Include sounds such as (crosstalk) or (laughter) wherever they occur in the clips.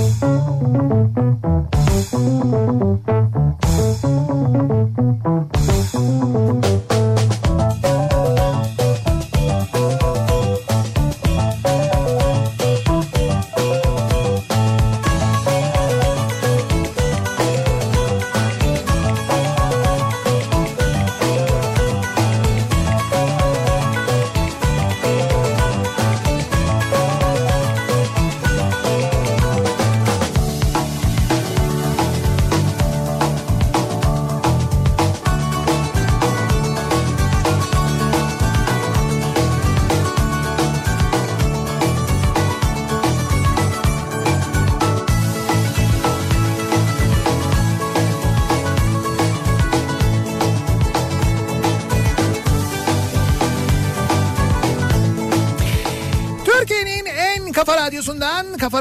Türkiye'nin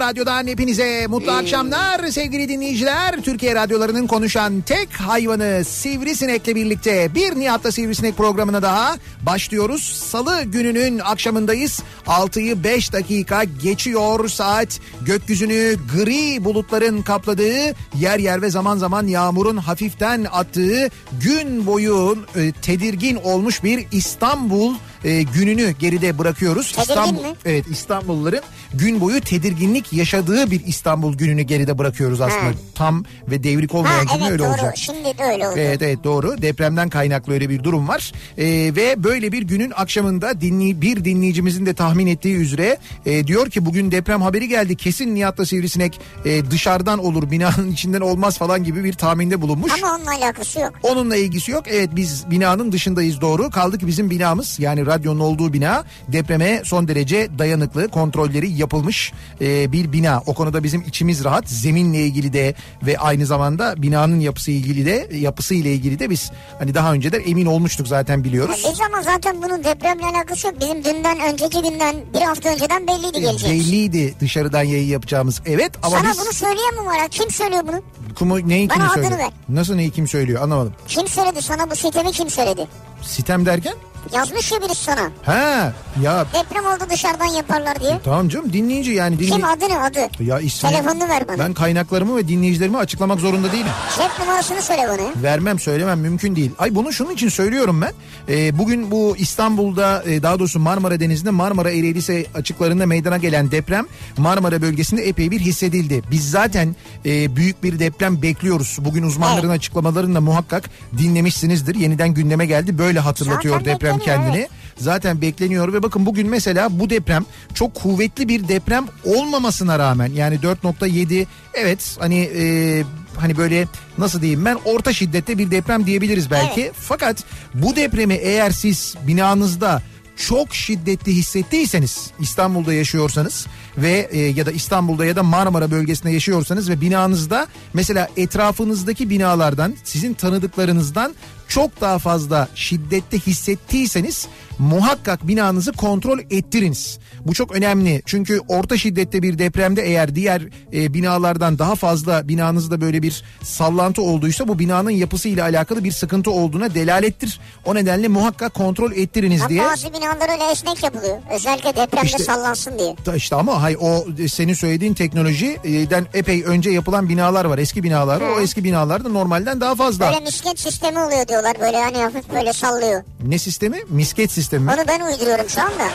radyodan hepinize mutlu akşamlar sevgili dinleyiciler. Türkiye radyolarının konuşan tek hayvanı Sivrisinek'le birlikte bir Nihat'ta Sivrisinek programına daha başlıyoruz. Salı gününün akşamındayız. 6'yı 5 dakika geçiyor saat. Gökyüzünü gri bulutların kapladığı, yer yer ve zaman zaman yağmurun hafiften attığı gün boyu e, tedirgin olmuş bir İstanbul e, gününü geride bırakıyoruz. Tedirgin İstanbul, mi? Evet İstanbulluların gün boyu tedirginlik yaşadığı bir İstanbul gününü geride bırakıyoruz aslında. Ha. Tam ve devrik Ha olmayan gün evet öyle doğru. olacak. Şimdi de öyle oldu. Evet evet doğru depremden kaynaklı öyle bir durum var Ee, ve böyle bir günün akşamında dinley bir dinleyicimizin de tahmin ettiği üzere e, diyor ki bugün deprem haberi geldi kesin Nihat'la Sivrisinek e, dışarıdan olur binanın içinden olmaz falan gibi bir tahminde bulunmuş. Ama onunla alakası yok. Onunla ilgisi yok. Evet biz binanın dışındayız doğru. Kaldı ki bizim binamız yani radyonun olduğu bina depreme son derece dayanıklı kontrolleri yapılmış e, bir bina. O konuda bizim içimiz rahat. Zeminle ilgili de ve aynı zamanda binanın yapısı ilgili de yapısı ile ilgili de biz hani daha önceden emin olmuştuk zaten biliyoruz. biz ama zaten bunun depremle alakası yok. Bizim dünden önceki günden bir hafta önceden belliydi geleceğimiz. Belliydi dışarıdan yayın yapacağımız. Evet ama Sana biz bunu söyleyen mi var? Kim söylüyor bunu? kumu neyi Bana kim söylüyor? ver. Nasıl neyi kim söylüyor anlamadım. Kim söyledi sana bu sitemi kim söyledi? Sitem derken? Yazmış ya birisi sana. Ha ya Deprem oldu dışarıdan yaparlar diye. tamam canım dinleyici yani dinleyici. Kim adı ne adı? Ya ismini, Telefonunu ver bana. Ben kaynaklarımı ve dinleyicilerimi açıklamak zorunda değilim. Cep numarasını söyle bana. Vermem söylemem mümkün değil. Ay bunu şunun için söylüyorum ben. Ee, bugün bu İstanbul'da e, daha doğrusu Marmara Denizi'nde Marmara Ereğlisi açıklarında meydana gelen deprem Marmara bölgesinde epey bir hissedildi. Biz zaten e, büyük bir deprem bekliyoruz. Bugün uzmanların Evet. açıklamalarını da muhakkak dinlemişsinizdir. Yeniden gündeme geldi. Böyle hatırlatıyor Zaten deprem bekleniyor, kendini. evet. Zaten bekleniyor ve bakın bugün mesela bu deprem çok kuvvetli bir deprem olmamasına rağmen yani 4.7 evet hani e, hani böyle nasıl diyeyim ben orta şiddette bir deprem diyebiliriz belki. Fakat bu depremi eğer siz binanızda çok şiddetli hissettiyseniz İstanbul'da yaşıyorsanız ve e, ya da İstanbul'da ya da Marmara bölgesinde yaşıyorsanız ve binanızda mesela etrafınızdaki binalardan sizin tanıdıklarınızdan çok daha fazla şiddette hissettiyseniz muhakkak binanızı kontrol ettiriniz. Bu çok önemli çünkü orta şiddette bir depremde eğer diğer e, binalardan daha fazla binanızda böyle bir sallantı olduysa bu binanın yapısıyla alakalı bir sıkıntı olduğuna delalettir. O nedenle muhakkak kontrol ettiriniz Ama diye. bazı binalar öyle esnek yapılıyor. Özellikle depremde İşte- sallansın diye. Da işte ama hay o senin söylediğin teknolojiden epey önce yapılan binalar var. Eski binalar. var. O eski binalarda normalden daha fazla. Böyle misket sistemi oluyor diyorlar. Böyle hani hafif böyle sallıyor. Ne sistemi? Misket sistemi mi? Onu ben uyduruyorum şu anda.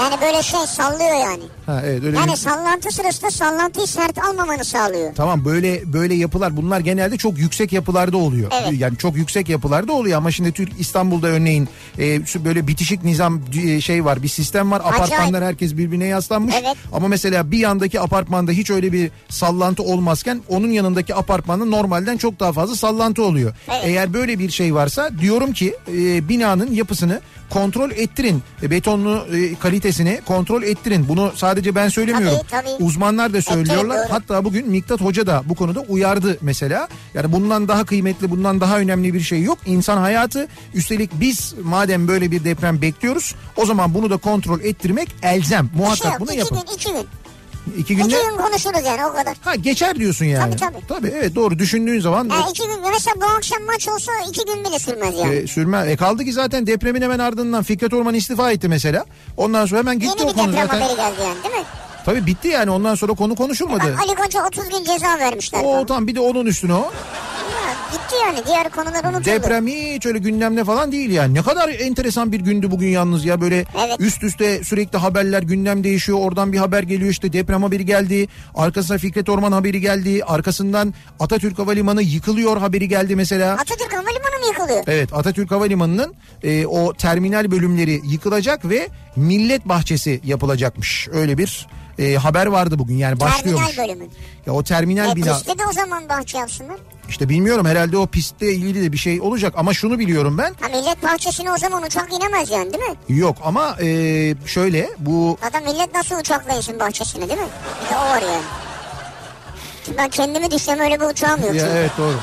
Yani böyle şey sallıyor yani. Ha evet öyle Yani bir- sallantı sırasında sallantıyı sert almamanı sağlıyor. Tamam böyle böyle yapılar bunlar genelde çok yüksek yapılarda oluyor. Evet. Yani çok yüksek yapılarda oluyor ama şimdi Türk İstanbul'da örneğin e, böyle bitişik nizam e, şey var bir sistem var. Acayip. Apartmanlar herkes birbirine yaslanmış. Evet. Ama mesela bir yandaki apartmanda hiç öyle bir sallantı olmazken onun yanındaki apartmanda normalden çok daha fazla sallantı oluyor. Evet. Eğer böyle bir şey varsa diyorum ki e, binanın yapısını kontrol ettirin. E, betonlu e, kalitesini kontrol ettirin. Bunu sadece ben söylemiyorum. Tabii, tabii. Uzmanlar da söylüyorlar. doğru. Hatta bugün Miktat Hoca da bu konuda uyardı mesela. Yani bundan daha kıymetli, bundan daha önemli bir şey yok. İnsan hayatı. Üstelik biz madem böyle bir deprem bekliyoruz, o zaman bunu da kontrol ettirmek elzem. Şey Muhakkak yok. bunu İki yapın. gün, iki gün. İki İki günde gün konuşuruz yani o kadar. ha geçer diyorsun yani. Tabii, tabii. Tabii evet doğru düşündüğün zaman Ha, iki gün. Mesela bu akşam maç olsa iki gün bile sürmez yani. e, sürme. E kaldı ki zaten depremin hemen ardından Fikret Orman istifa etti mesela. Ondan sonra hemen gitti Yeni o bir konu deprem zaten. haberi geldi yani değil mi? Tabii bitti yani ondan sonra konu konuşulmadı. Bak Ali Koç'a 30 gün ceza vermişler. O tamam bir de onun üstüne o. Ya, yani diğer konular unutuldu. Deprem hiç öyle gündemde falan değil yani. Ne kadar enteresan bir gündü bugün yalnız ya böyle Evet. üst üste sürekli haberler gündem değişiyor. Oradan bir haber geliyor işte deprem haberi geldi. Arkasına Fikret Orman haberi geldi. Arkasından Atatürk Havalimanı yıkılıyor haberi geldi mesela. Atatürk Havalimanı mı yıkılıyor? Evet Atatürk Havalimanı'nın e, o terminal bölümleri yıkılacak ve millet bahçesi yapılacakmış. Öyle bir e, haber vardı bugün yani başlıyormuş. Terminal bölümü. Ya o terminal E bina pistte de o zaman bahçe yapsınlar. İşte bilmiyorum herhalde o pistle ilgili de bir şey olacak ama şunu biliyorum ben. Ha millet bahçesine o zaman uçak inemez yani değil mi? Yok ama e, şöyle bu Zaten millet nasıl uçakla insin bahçesine değil mi? Bir de o var yani. Ben kendimi düşsem öyle bir uçağım yok. ya çünkü. evet doğru.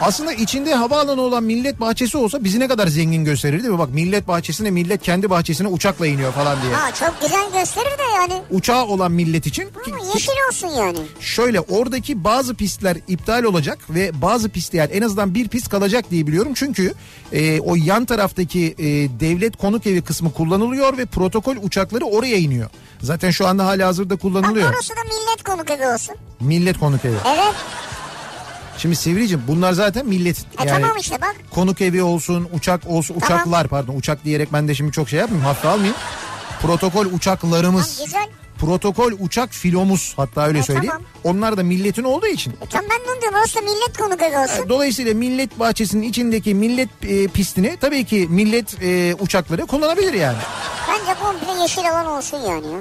Aslında içinde havaalanı olan millet bahçesi olsa bizi ne kadar zengin gösterir değil mi? Bak millet bahçesine millet kendi bahçesine uçakla iniyor falan diye. Ha çok güzel gösterir de yani. Uçağı olan millet için Ama yeşil olsun yani. Şöyle oradaki bazı pistler iptal olacak ve bazı pistler en azından bir pist kalacak diye biliyorum. Çünkü e, o yan taraftaki e, devlet konuk evi kısmı kullanılıyor ve protokol uçakları oraya iniyor. Zaten şu anda hala hazırda kullanılıyor. orası da millet konuk evi olsun. Millet konuk evi. Evet. Şimdi Sivricim bunlar zaten milletin. E tamam işte bak. konuk evi olsun, uçak olsun, Tamam. uçaklar pardon uçak diyerek ben de şimdi çok şey yapmayayım hafife almayayım. Protokol uçaklarımız. Ha, güzel. Protokol uçak filomuz hatta öyle E, söyleyeyim. tamam. Onlar da milletin olduğu için. E tamam ben onu diyorum. Da millet konuk evi olsun. Dolayısıyla millet bahçesinin içindeki millet e, pistini tabii ki millet e, uçakları kullanabilir yani. Bence komple yeşil alan olsun yani ya.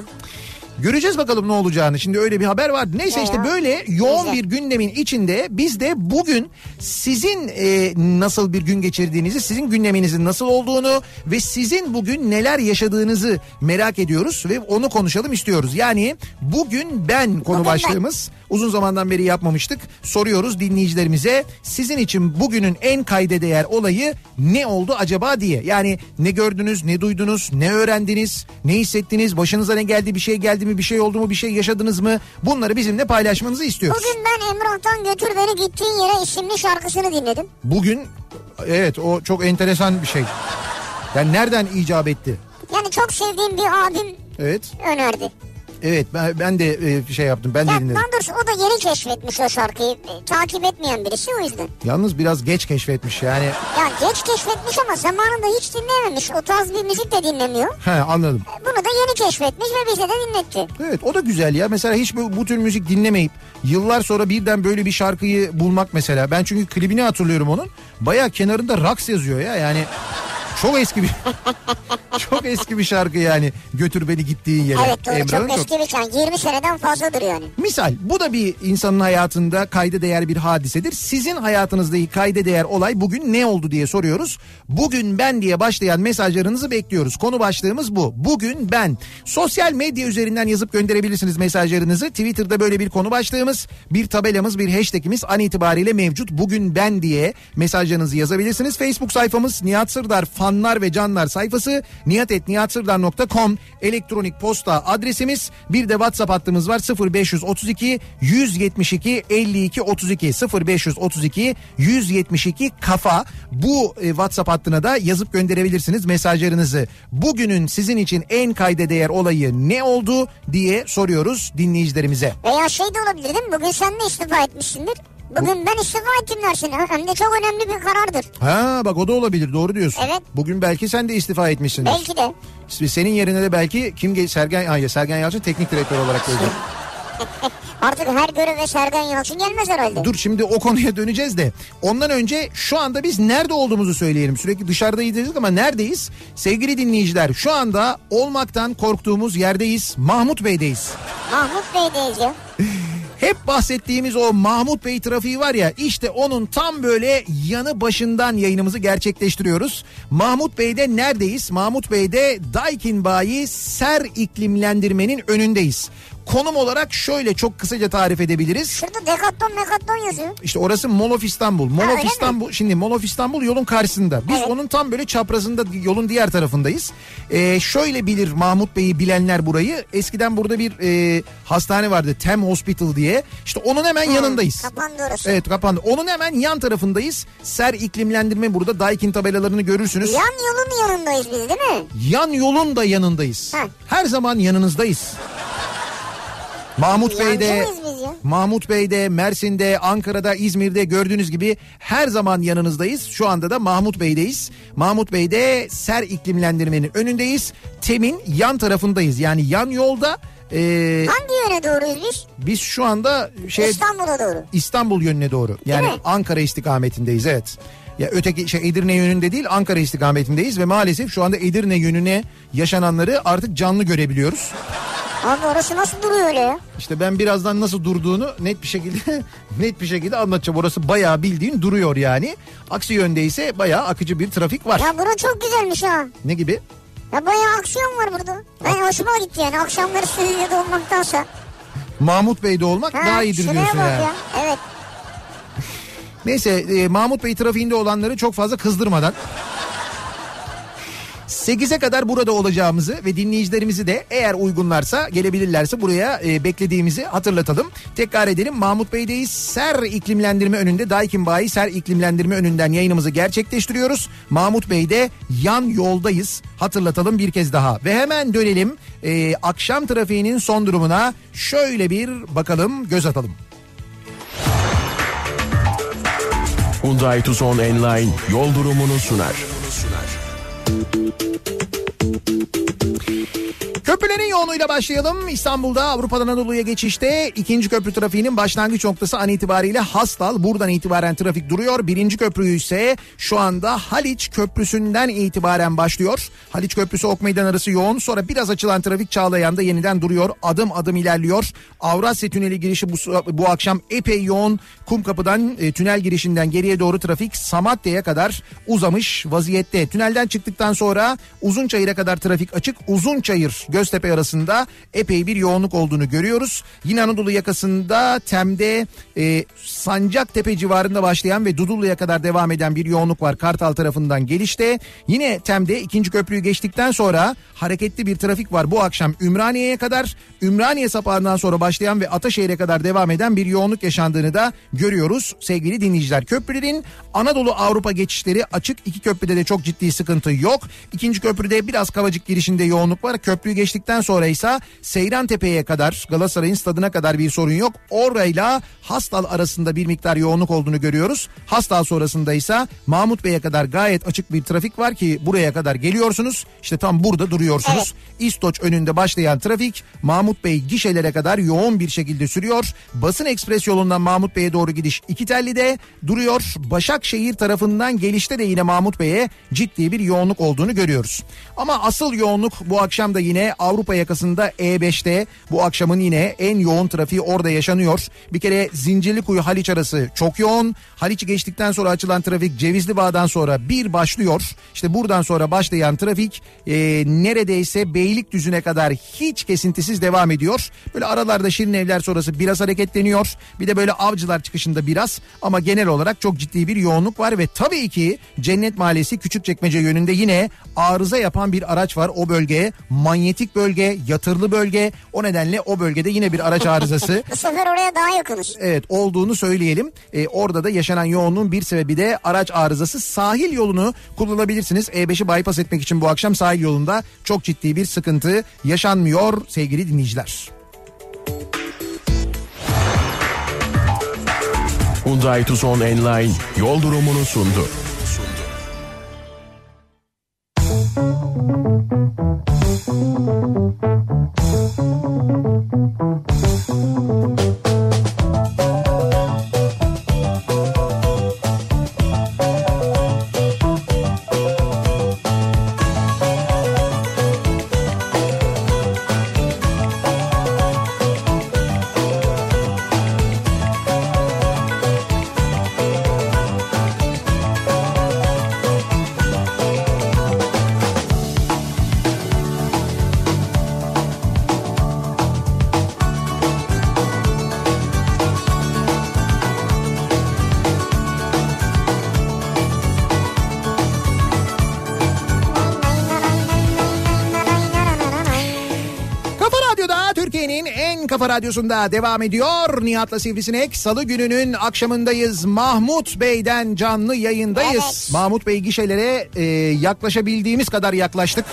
Göreceğiz bakalım ne olacağını. Şimdi öyle bir haber vardı. Neyse işte böyle yoğun Güzel. bir gündemin içinde biz de bugün sizin e, nasıl bir gün geçirdiğinizi, sizin gündeminizin nasıl olduğunu ve sizin bugün neler yaşadığınızı merak ediyoruz ve onu konuşalım istiyoruz. Yani bugün ben konu Bugün ben. başlığımız uzun zamandan beri yapmamıştık. Soruyoruz dinleyicilerimize sizin için bugünün en kayda değer olayı ne oldu acaba diye. Yani ne gördünüz, ne duydunuz, ne öğrendiniz, ne hissettiniz, başınıza ne geldi, bir şey geldi mi, bir şey oldu mu, bir şey yaşadınız mı? Bunları bizimle paylaşmanızı istiyoruz. Bugün ben Emrah'tan Götür Beni Gittiğin Yere isimli şarkısını dinledim. Bugün evet o çok enteresan bir şey. Yani nereden icap etti? Yani çok sevdiğim bir abim Evet. önerdi. Evet ben, ben de e, şey yaptım. Ben de Ya dinledim. daha doğrusu o da yeni keşfetmiş o şarkıyı. E, takip etmeyen birisi o yüzden. Yalnız biraz geç keşfetmiş yani. Ya geç keşfetmiş ama zamanında hiç dinlememiş. O tarz bir müzik de dinlemiyor. He anladım. Bunu da yeni keşfetmiş ve bize de dinletti. Evet o da güzel ya. Mesela hiç bu, bu tür müzik dinlemeyip yıllar sonra birden böyle bir şarkıyı bulmak mesela. Ben çünkü klibini hatırlıyorum onun. Baya kenarında Raks yazıyor ya yani. Çok eski bir (laughs) çok eski bir şarkı yani. Götür beni gittiğin yere. Evet doğru Emrah'ın çok eski bir şarkı. 20 seneden fazladır yani. Misal bu da bir insanın hayatında kayda değer bir hadisedir. Sizin hayatınızdaki kayda değer olay bugün ne oldu diye soruyoruz. Bugün ben diye başlayan mesajlarınızı bekliyoruz. Konu başlığımız bu. Bugün ben. Sosyal medya üzerinden yazıp gönderebilirsiniz mesajlarınızı. Twitter'da böyle bir konu başlığımız, bir tabelamız, bir hashtagimiz an itibariyle mevcut. Bugün ben diye mesajlarınızı yazabilirsiniz. Facebook sayfamız Nihat Sırdar fanlar ve canlar sayfası nihatetnihatsırdar.com elektronik posta adresimiz bir de WhatsApp hattımız var 0532 172 52 32 0532 172 kafa bu e, WhatsApp hattına da yazıp gönderebilirsiniz mesajlarınızı. Bugünün sizin için en kayda değer olayı ne oldu diye soruyoruz dinleyicilerimize. Veya şey de olabilir değil mi? Bugün sen de istifa etmişsindir. Bugün ben istifa ettim dersin. Hem de çok önemli bir karardır. Ha bak o da olabilir doğru diyorsun. Evet. Bugün belki sen de istifa etmişsindir. Belki de. Senin yerine de belki kim ge- Sergen hayır Sergen Yalçın teknik direktör olarak (laughs) gelecek. Artık her göreve Sergen Yalçın gelmez herhalde. Dur şimdi o konuya döneceğiz de ondan önce şu anda biz nerede olduğumuzu söyleyelim. Sürekli dışarıdayız dedik ama neredeyiz? Sevgili dinleyiciler şu anda olmaktan korktuğumuz yerdeyiz. Mahmut Bey'deyiz. Mahmut Bey'deyiz ya. (laughs) Hep bahsettiğimiz o Mahmut Bey trafiği var ya işte onun tam böyle yanı başından yayınımızı gerçekleştiriyoruz. Mahmut Bey'de neredeyiz? Mahmut Bey'de Daikin Bayi Ser iklimlendirmenin önündeyiz. Konum olarak şöyle çok kısaca tarif edebiliriz. Şurada Decathlon Mekatlon yazıyor. İşte orası Mall of İstanbul. Mall of İstanbul şimdi Mall of İstanbul yolun karşısında. Biz Evet. onun tam böyle çaprazında yolun diğer tarafındayız. Ee, şöyle bilir Mahmut Bey'i bilenler burayı. Eskiden burada bir e, hastane vardı Tem Hospital diye. İşte onun hemen yanındayız. Kapandı orası. Evet kapandı. Onun hemen yan tarafındayız. Ser iklimlendirme burada. Daikin tabelalarını görürsünüz. Yan yolun yanındayız biz değil mi? Yan yolun da yanındayız. Ha. Her zaman yanınızdayız. Mahmut Bey'de? Mahmut Bey'de, Mersin'de, Ankara'da, İzmir'de gördüğünüz gibi her zaman yanınızdayız. Şu anda da Mahmut Bey'deyiz. Mahmut Bey'de ser iklimlendirmenin önündeyiz. Tem'in yan tarafındayız. Yani yan yolda e, Hangi yöne doğruyuz biz? biz şu anda şey İstanbul'a doğru. İstanbul yönüne doğru. Yani? Ankara istikametindeyiz evet. Ya öteki şey Edirne yönünde değil Ankara istikametindeyiz ve maalesef şu anda Edirne yönüne yaşananları artık canlı görebiliyoruz. Abi orası nasıl duruyor öyle ya? İşte ben birazdan nasıl durduğunu net bir şekilde (laughs) net bir şekilde anlatacağım. Orası bayağı bildiğin duruyor yani. Aksi yönde ise bayağı akıcı bir trafik var. Ya bura çok güzelmiş ha. Ne gibi? Ya bayağı aksiyon var burada. Ben hoşuma gitti yani akşamları stüdyoda olmaktansa. Mahmut Bey'de olmak Ha, daha iyidir diyorsun yani. ya. Evet. Neyse e, Mahmut Bey trafiğinde olanları çok fazla kızdırmadan 8'e kadar burada olacağımızı ve dinleyicilerimizi de eğer uygunlarsa gelebilirlerse buraya e, beklediğimizi hatırlatalım. Tekrar edelim Mahmut Bey'deyiz. Ser iklimlendirme önünde Daikin Bayi Ser iklimlendirme önünden yayınımızı gerçekleştiriyoruz. Mahmut Bey'de yan yoldayız. Hatırlatalım bir kez daha ve hemen dönelim e, akşam trafiğinin son durumuna şöyle bir bakalım göz atalım. Hyundai Tucson Enline yol durumunu sunar. Köprülerin yoğunluğuyla başlayalım. İstanbul'da Avrupa'dan Anadolu'ya geçişte ikinci köprü trafiğinin başlangıç noktası an itibariyle Hastal. Buradan itibaren trafik duruyor. Birinci köprü ise şu anda Haliç Köprüsü'nden itibaren başlıyor. Haliç Köprüsü Ok Meydan arası yoğun. Sonra biraz açılan trafik Çağlayan'da yeniden duruyor. Adım adım ilerliyor. Avrasya Tüneli girişi bu, bu akşam epey yoğun. Kumkapı'dan e, tünel girişinden geriye doğru trafik Samatya'ya kadar uzamış vaziyette. Tünelden çıktıktan sonra Uzunçayır'a kadar trafik açık. Uzunçayır Göztepe arasında epey bir yoğunluk olduğunu görüyoruz. Yine Anadolu yakasında Tem'de e, Sancaktepe civarında başlayan ve Dudullu'ya kadar devam eden bir yoğunluk var Kartal tarafından gelişte. Yine Tem'de ikinci köprüyü geçtikten sonra hareketli bir trafik var bu akşam Ümraniye'ye kadar. Ümraniye sapağından sonra başlayan ve Ataşehir'e kadar devam eden bir yoğunluk yaşandığını da görüyoruz sevgili dinleyiciler. Köprülerin Anadolu Avrupa geçişleri açık. İki köprüde de çok ciddi sıkıntı yok. İkinci köprüde biraz Kavacık girişinde yoğunluk var. Köprüyü geçtikten sonra ise Seyran Tepe'ye kadar Galatasaray'ın stadına kadar bir sorun yok. Orayla Hastal arasında bir miktar yoğunluk olduğunu görüyoruz. Hastal sonrasında ise Mahmut Bey'e kadar gayet açık bir trafik var ki buraya kadar geliyorsunuz. İşte tam burada duruyorsunuz. İstoç önünde başlayan trafik Mahmut Bey gişelere kadar yoğun bir şekilde sürüyor. Basın Ekspres yolundan Mahmut Bey'e doğru gidiş iki de duruyor. Başakşehir tarafından gelişte de yine Mahmut Bey'e ciddi bir yoğunluk olduğunu görüyoruz. Ama asıl yoğunluk bu akşam da yine Avrupa yakasında E5'te bu akşamın yine en yoğun trafiği orada yaşanıyor. Bir kere Zincirlikuyu Haliç arası çok yoğun. Haliç'i geçtikten sonra açılan trafik Cevizli Bağ'dan sonra bir başlıyor. İşte buradan sonra başlayan trafik e, neredeyse Beylikdüzü'ne kadar hiç kesintisiz devam ediyor. Böyle aralarda Şirin Evler sonrası biraz hareketleniyor. Bir de böyle avcılar çıkışında biraz ama genel olarak çok ciddi bir yoğunluk var ve tabii ki Cennet Mahallesi Küçükçekmece yönünde yine arıza yapan bir araç var o bölgeye. Manyetik bölge, yatırlı bölge. O nedenle o bölgede yine bir araç arızası (laughs) Bu sefer oraya daha yakınız. evet olduğunu söyleyelim. Ee, orada da yaşanan yoğunluğun bir sebebi de araç arızası. Sahil yolunu kullanabilirsiniz. E5'i bypass etmek için bu akşam sahil yolunda çok ciddi bir sıkıntı yaşanmıyor sevgili dinleyiciler. Hyundai Tucson Enline yol durumunu sundu. Radyosunda devam ediyor. Nihat'la Sivrisinek salı gününün akşamındayız. Mahmut Bey'den canlı yayındayız. Evet. Mahmut Bey gişelere e, yaklaşabildiğimiz kadar yaklaştık.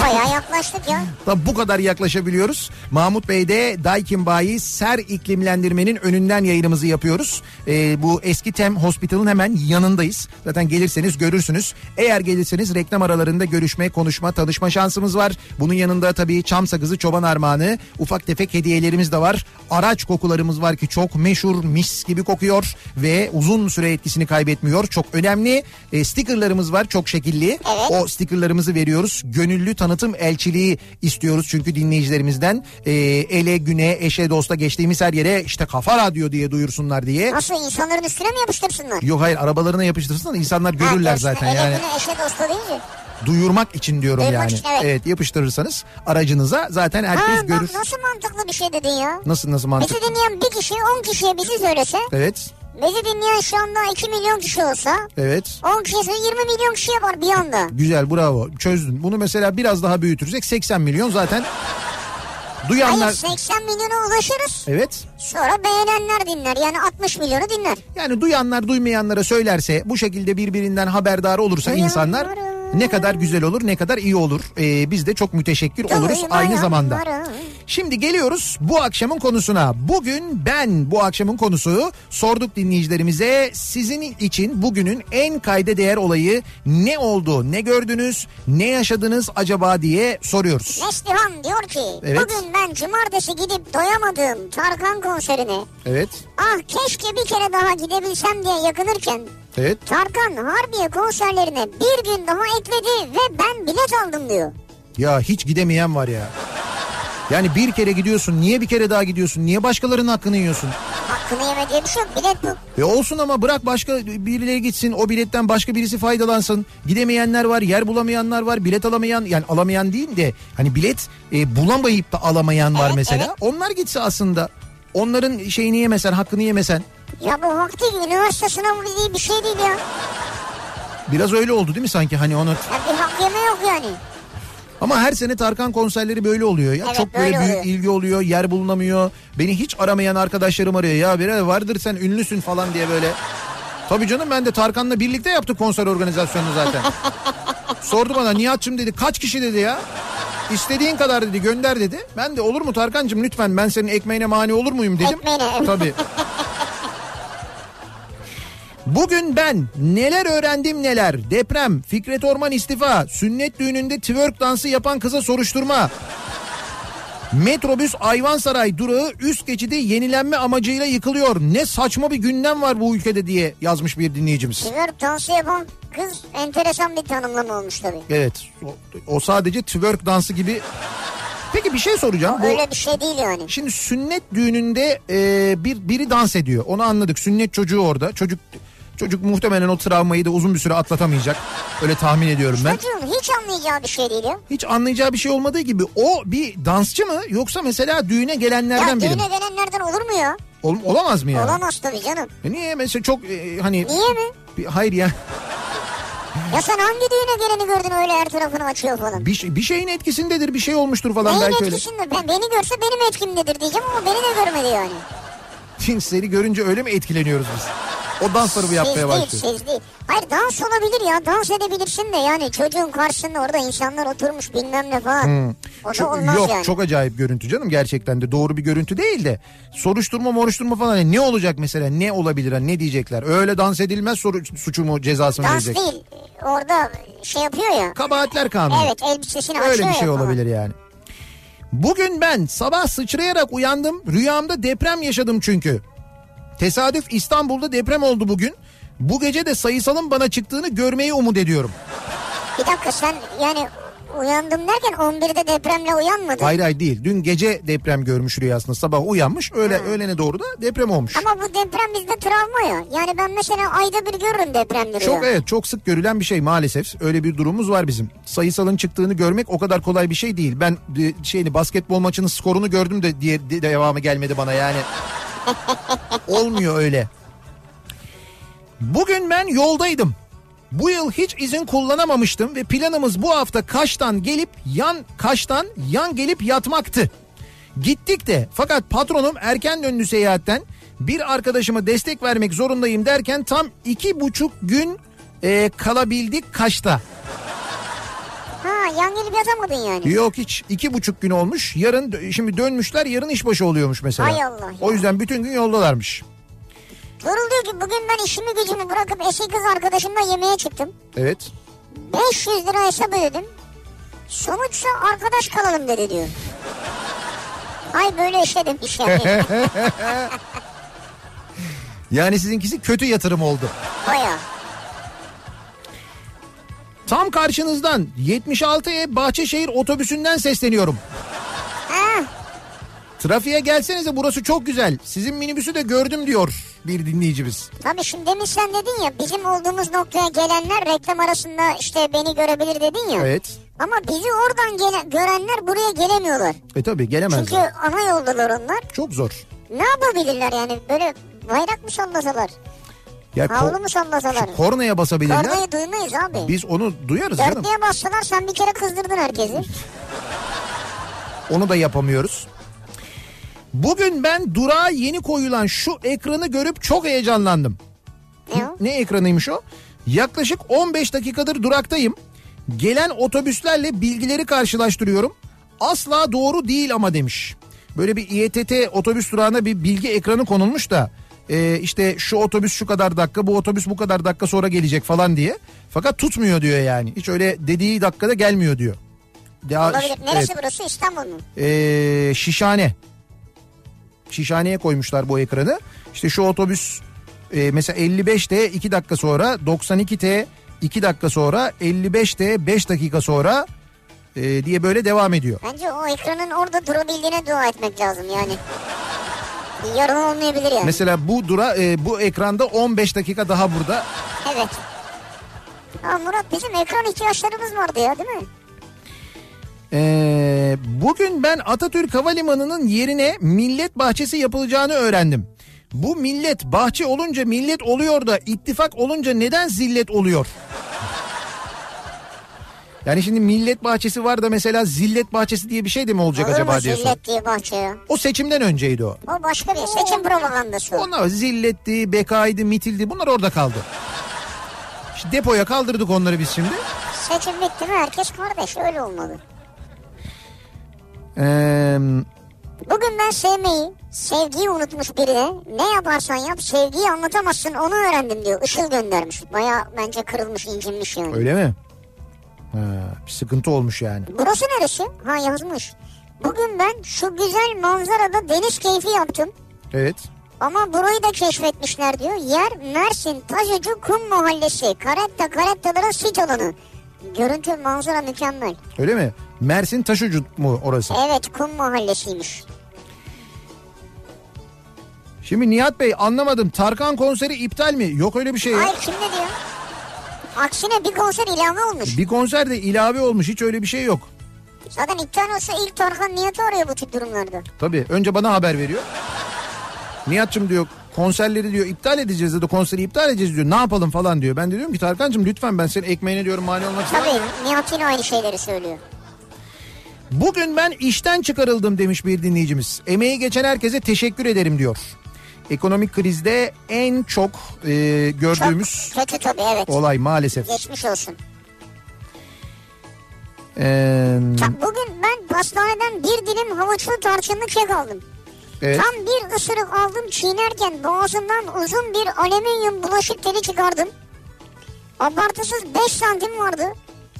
Bayağı yaklaştık ya. Tabii bu kadar yaklaşabiliyoruz. Mahmut Bey'de Daikin Bayi Ser iklimlendirmenin önünden yayınımızı yapıyoruz. Ee, bu eski Tem Hospital'ın hemen yanındayız. Zaten gelirseniz görürsünüz. Eğer gelirseniz reklam aralarında görüşme, konuşma, tanışma şansımız var. Bunun yanında tabii çam sakızı, çoban armağanı, ufak tefek hediyelerimiz de var. Araç kokularımız var ki çok meşhur, mis gibi kokuyor ve uzun süre etkisini kaybetmiyor. Çok önemli. E, stickerlarımız var çok şekilli. Evet. O stickerlarımızı veriyoruz. Gönüllü tanıtım elçiliği istiyoruz çünkü dinleyicilerimizden. E, ele, güne, eşe, dosta geçtiğimiz her yere işte kafa radyo diye duyursunlar diye. Nasıl insanların üstüne mi yapıştırsınlar? Yok hayır arabalarına yapıştırsın da insanlar görürler Ha, zaten ele yani. güne eşe dosta deyince. Duyurmak için diyorum Duyurmak yani. için, evet. yapıştırırsanız aracınıza zaten herkes Ha, görür. nasıl mantıklı bir şey dedin ya. Nasıl nasıl mantık? Bizi dinleyen bir kişi 10 kişiye bizi söylese. Evet. Bizi dinleyen şu anda 2 milyon kişi olsa. Evet. 10 kişisi 20 milyon kişi yapar bir anda. Güzel bravo çözdün. Bunu mesela biraz daha büyütürsek 80 milyon zaten duyanlar. Hayır 80 milyona ulaşırız. Evet. Sonra beğenenler dinler. Yani 60 milyonu dinler. Yani duyanlar duymayanlara söylerse bu şekilde birbirinden haberdar olursa insanlar ne kadar güzel olur ne kadar iyi olur. Ee, biz de çok müteşekkir oluruz aynı zamanda. Şimdi geliyoruz bu akşamın konusuna. Bugün ben bu akşamın konusu sorduk dinleyicilerimize sizin için bugünün en kayda değer olayı ne oldu, ne gördünüz, ne yaşadınız acaba diye soruyoruz. Neslihan diyor ki Evet. bugün ben cumartesi gidip doyamadığım Tarkan konserine Evet, ah keşke bir kere daha gidebilsem diye yakınırken evet. Tarkan Harbiye konserlerine bir gün daha ekledi ve ben bilet aldım diyor. Ya hiç gidemeyen var ya. Yani bir kere gidiyorsun niye bir kere daha gidiyorsun niye başkalarının hakkını yiyorsun? Hakkını yeme diye bir şey yok bilet bu. E olsun ama bırak başka birileri gitsin o biletten başka birisi faydalansın. Gidemeyenler var yer bulamayanlar var bilet alamayan yani alamayan değil de hani bilet e, bulamayıp da alamayan var Evet, mesela. evet. Onlar gitse aslında onların şeyini yemesen hakkını yemesen. Ya bu vakti üniversite sınavı diye bir şey değil ya. Biraz öyle oldu değil mi sanki hani onu Ya bir hak yeme yok yani. Ama her sene Tarkan konserleri böyle oluyor ya. Evet, Çok böyle böyle büyük oluyor. ilgi oluyor, yer bulunamıyor. Beni hiç aramayan arkadaşlarım arıyor. Ya bir vardır sen ünlüsün falan diye böyle. Tabii canım ben de Tarkan'la birlikte yaptık konser organizasyonunu zaten. (laughs) Sordu bana Nihat'cığım dedi kaç kişi dedi ya. İstediğin kadar dedi gönder dedi. Ben de olur mu Tarkan'cığım lütfen ben senin ekmeğine mani olur muyum dedim. Ekmeğine. Tabii. (laughs) Bugün ben neler öğrendim neler. Deprem, Fikret Orman istifa, sünnet düğününde twerk dansı yapan kıza soruşturma. Metrobüs Ayvansaray durağı üst geçidi yenilenme amacıyla yıkılıyor. Ne saçma bir gündem var bu ülkede diye yazmış bir dinleyicimiz. Twerk dansı yapan kız enteresan bir tanımlama olmuş tabii. Evet o, o sadece twerk dansı gibi. Peki bir şey soracağım. Bu- Öyle bir şey değil yani. Şimdi sünnet düğününde e, bir biri dans ediyor. Onu anladık. Sünnet çocuğu orada. Çocuk çocuk muhtemelen o travmayı da uzun bir süre atlatamayacak. Öyle tahmin ediyorum ben. Çocuğun hiç anlayacağı bir şey değil ya. Hiç anlayacağı bir şey olmadığı gibi o bir dansçı mı yoksa mesela düğüne gelenlerden Ya biri mi? düğüne gelenlerden olur mu ya? Ol- olamaz mı ya? Olamaz tabii canım. E niye mesela çok e, hani Niye mi? bir- hayır ya Ya sen hangi düğüne geleni gördün öyle her tarafını açıyor falan. bir, şey- bir şeyin etkisindedir bir şey olmuştur falan Neyin belki öyle. etkisinde? Ben, beni görse benim etkimdedir diyeceğim ama beni de görmedi yani. Seni görünce öyle mi etkileniyoruz biz? O dansları bu yapmaya siz başlıyor. değil, siz değil. Hayır dans olabilir ya dans edebilirsin de yani çocuğun karşısında orada insanlar oturmuş bilmem ne falan. O da Çok- olmaz yok yani. çok acayip görüntü canım gerçekten de doğru bir görüntü değil de soruşturma moruşturma falan Yani ne olacak mesela ne olabilir hani ne diyecekler öyle dans edilmez soru, suçu mu cezası mı Dans verecek değil orada şey yapıyor ya. kabahatler kanunu Evet elbisesini açıyor öyle bir şey ya olabilir yani bugün ben sabah sıçrayarak uyandım rüyamda deprem yaşadım çünkü. Tesadüf İstanbul'da deprem oldu bugün. Bu gece de sayısalın bana çıktığını görmeyi umut ediyorum. Bir dakika sen yani uyandım derken 11'de depremle uyanmadın. hayır hayır değil dün gece deprem görmüş rüyasında sabah uyanmış öyle öğlene doğru da deprem olmuş Ama bu deprem bizde travma ya. Yani ben mesela ayda bir görürüm depremleri. Çok evet çok sık görülen bir şey maalesef. Öyle bir durumumuz var bizim. Sayısalın çıktığını görmek o kadar kolay bir şey değil. Ben e, şeyini basketbol maçının skorunu gördüm de diye de- devamı gelmedi bana yani. (laughs) Olmuyor öyle. Bugün ben yoldaydım. Bu yıl hiç izin kullanamamıştım ve planımız bu hafta Kaş'tan gelip yan Kaş'tan yan gelip yatmaktı. Gittik de fakat patronum erken döndü seyahatten. Bir arkadaşıma destek vermek zorundayım derken tam iki buçuk gün e, kalabildik Kaş'ta. Ha yan gelip yatamadın yani. Yok hiç iki buçuk gün olmuş. Yarın şimdi dönmüşler yarın işbaşı oluyormuş mesela. Hay Allah ya. O yüzden bütün gün yoldalarmış. Tuğrul diyor ki bugün ben işimi gücümü bırakıp eski kız arkadaşımla yemeğe çıktım. Evet. 500 lira hesap ödedim. Sonuçta arkadaş kalalım dedi diyor. Hay böyle işte demiş yani. Yani sizinkisi kötü yatırım oldu. Baya. Tam karşınızdan 76'ya Bahçeşehir otobüsünden sesleniyorum. Ha, Trafiğe gelsenize burası çok güzel. Sizin minibüsü de gördüm diyor bir dinleyicimiz. tabii şimdi demin sen dedin ya bizim olduğumuz noktaya gelenler reklam arasında işte beni görebilir dedin ya. Evet. Ama bizi oradan gelen, görenler buraya gelemiyorlar. E tabi Çünkü gelemezler. ana yoldalar onlar. Çok zor. Ne yapabilirler yani böyle bayrak mı sallasalar? Ya Havlu mu sallasalar? kornaya basabilirler. Kornayı duymayız abi. Biz onu duyarız canım. Dörtlüye bassalar sen bir kere kızdırdın herkesi. Onu da yapamıyoruz. Bugün ben durağa yeni koyulan şu ekranı görüp çok heyecanlandım. Ne? Ne ekranıymış o? Yaklaşık 15 dakikadır duraktayım. Gelen otobüslerle bilgileri karşılaştırıyorum. Asla doğru değil ama demiş. Böyle bir İETT otobüs durağına bir bilgi ekranı konulmuş da e, işte şu otobüs şu kadar dakika bu otobüs bu kadar dakika sonra gelecek falan diye. Fakat tutmuyor diyor yani. Hiç öyle dediği dakikada gelmiyor diyor. Daha- Olabilir. Neresi evet. burası? İstanbul mu? Ee, şişhane. Şişhaneye koymuşlar bu ekranı. İşte şu otobüs e, mesela 55'te 2 dakika sonra 92'te 2 dakika sonra 55'te 5 dakika sonra e, diye böyle devam ediyor. Bence o ekranın orada durabildiğine dua etmek lazım yani. Bir yarım olmayabilir yani. Mesela bu dura e, bu ekranda 15 dakika daha burada. Evet. Ha Murat bizim ekran ihtiyaçlarımız vardı ya değil mi? Ee, bugün ben Atatürk Havalimanı'nın yerine millet bahçesi yapılacağını öğrendim. Bu millet bahçe olunca millet oluyor da ittifak olunca neden zillet oluyor? (laughs) Yani şimdi millet bahçesi var da mesela zillet bahçesi diye bir şey de mi olacak Olur acaba mu sor. zillet diye bahçe ya? O seçimden önceydi o. O başka bir seçim propagandası. Onlar zilletti, bekaydı, mitildi bunlar orada kaldı. İşte depoya kaldırdık onları biz şimdi. Seçim bitti mi herkes kardeş öyle olmalı. Ee, Bugün ben sevmeyi, sevgiyi unutmuş birine ne yaparsan yap sevgiyi anlatamazsın onu öğrendim diyor. Işıl göndermiş. Baya bence kırılmış incinmiş yani. öyle mi? Ha, bir sıkıntı olmuş yani. Burası neresi? Ha yazmış. Bugün ben şu güzel manzarada deniz keyfi yaptım. Evet. Ama burayı da keşfetmişler diyor. Yer Mersin Tazucu Kum Mahallesi. Karetta Karettaların sit alanı. Görüntü manzara mükemmel. Öyle mi? Mersin Taşucu mu orası? Evet Kum Mahallesi'ymiş. Şimdi Nihat Bey anlamadım. Tarkan konseri iptal mi? Yok öyle bir şey ya. Hayır kim ne diyor? Aksine bir konser ilave olmuş. Bir konser de ilave olmuş. Hiç öyle bir şey yok. Zaten iptal olsa ilk Tarkan Nihat'ı arıyor bu tip durumlarda. Tabii önce bana haber veriyor. Nihat'cığım diyor konserleri diyor iptal edeceğiz dedi konseri iptal edeceğiz diyor. Ne yapalım falan diyor. Ben de diyorum ki Tarkan'cığım lütfen ben senin ekmeğine diyorum mani olmak. Tabii Nihat yine aynı şeyleri söylüyor. Bugün ben işten çıkarıldım demiş bir dinleyicimiz. Emeği geçen herkese teşekkür ederim diyor. Ekonomik krizde en çok e, Çok gördüğümüz kötü tabii evet. olay maalesef. Geçmiş olsun. Ee, Bugün ben pastaneden bir dilim havuçlu tarçınlı kek aldım. evet. Tam bir ısırık aldım çiğnerken boğazımdan uzun bir alüminyum bulaşık teli çıkardım. Abartısız 5 santim vardı.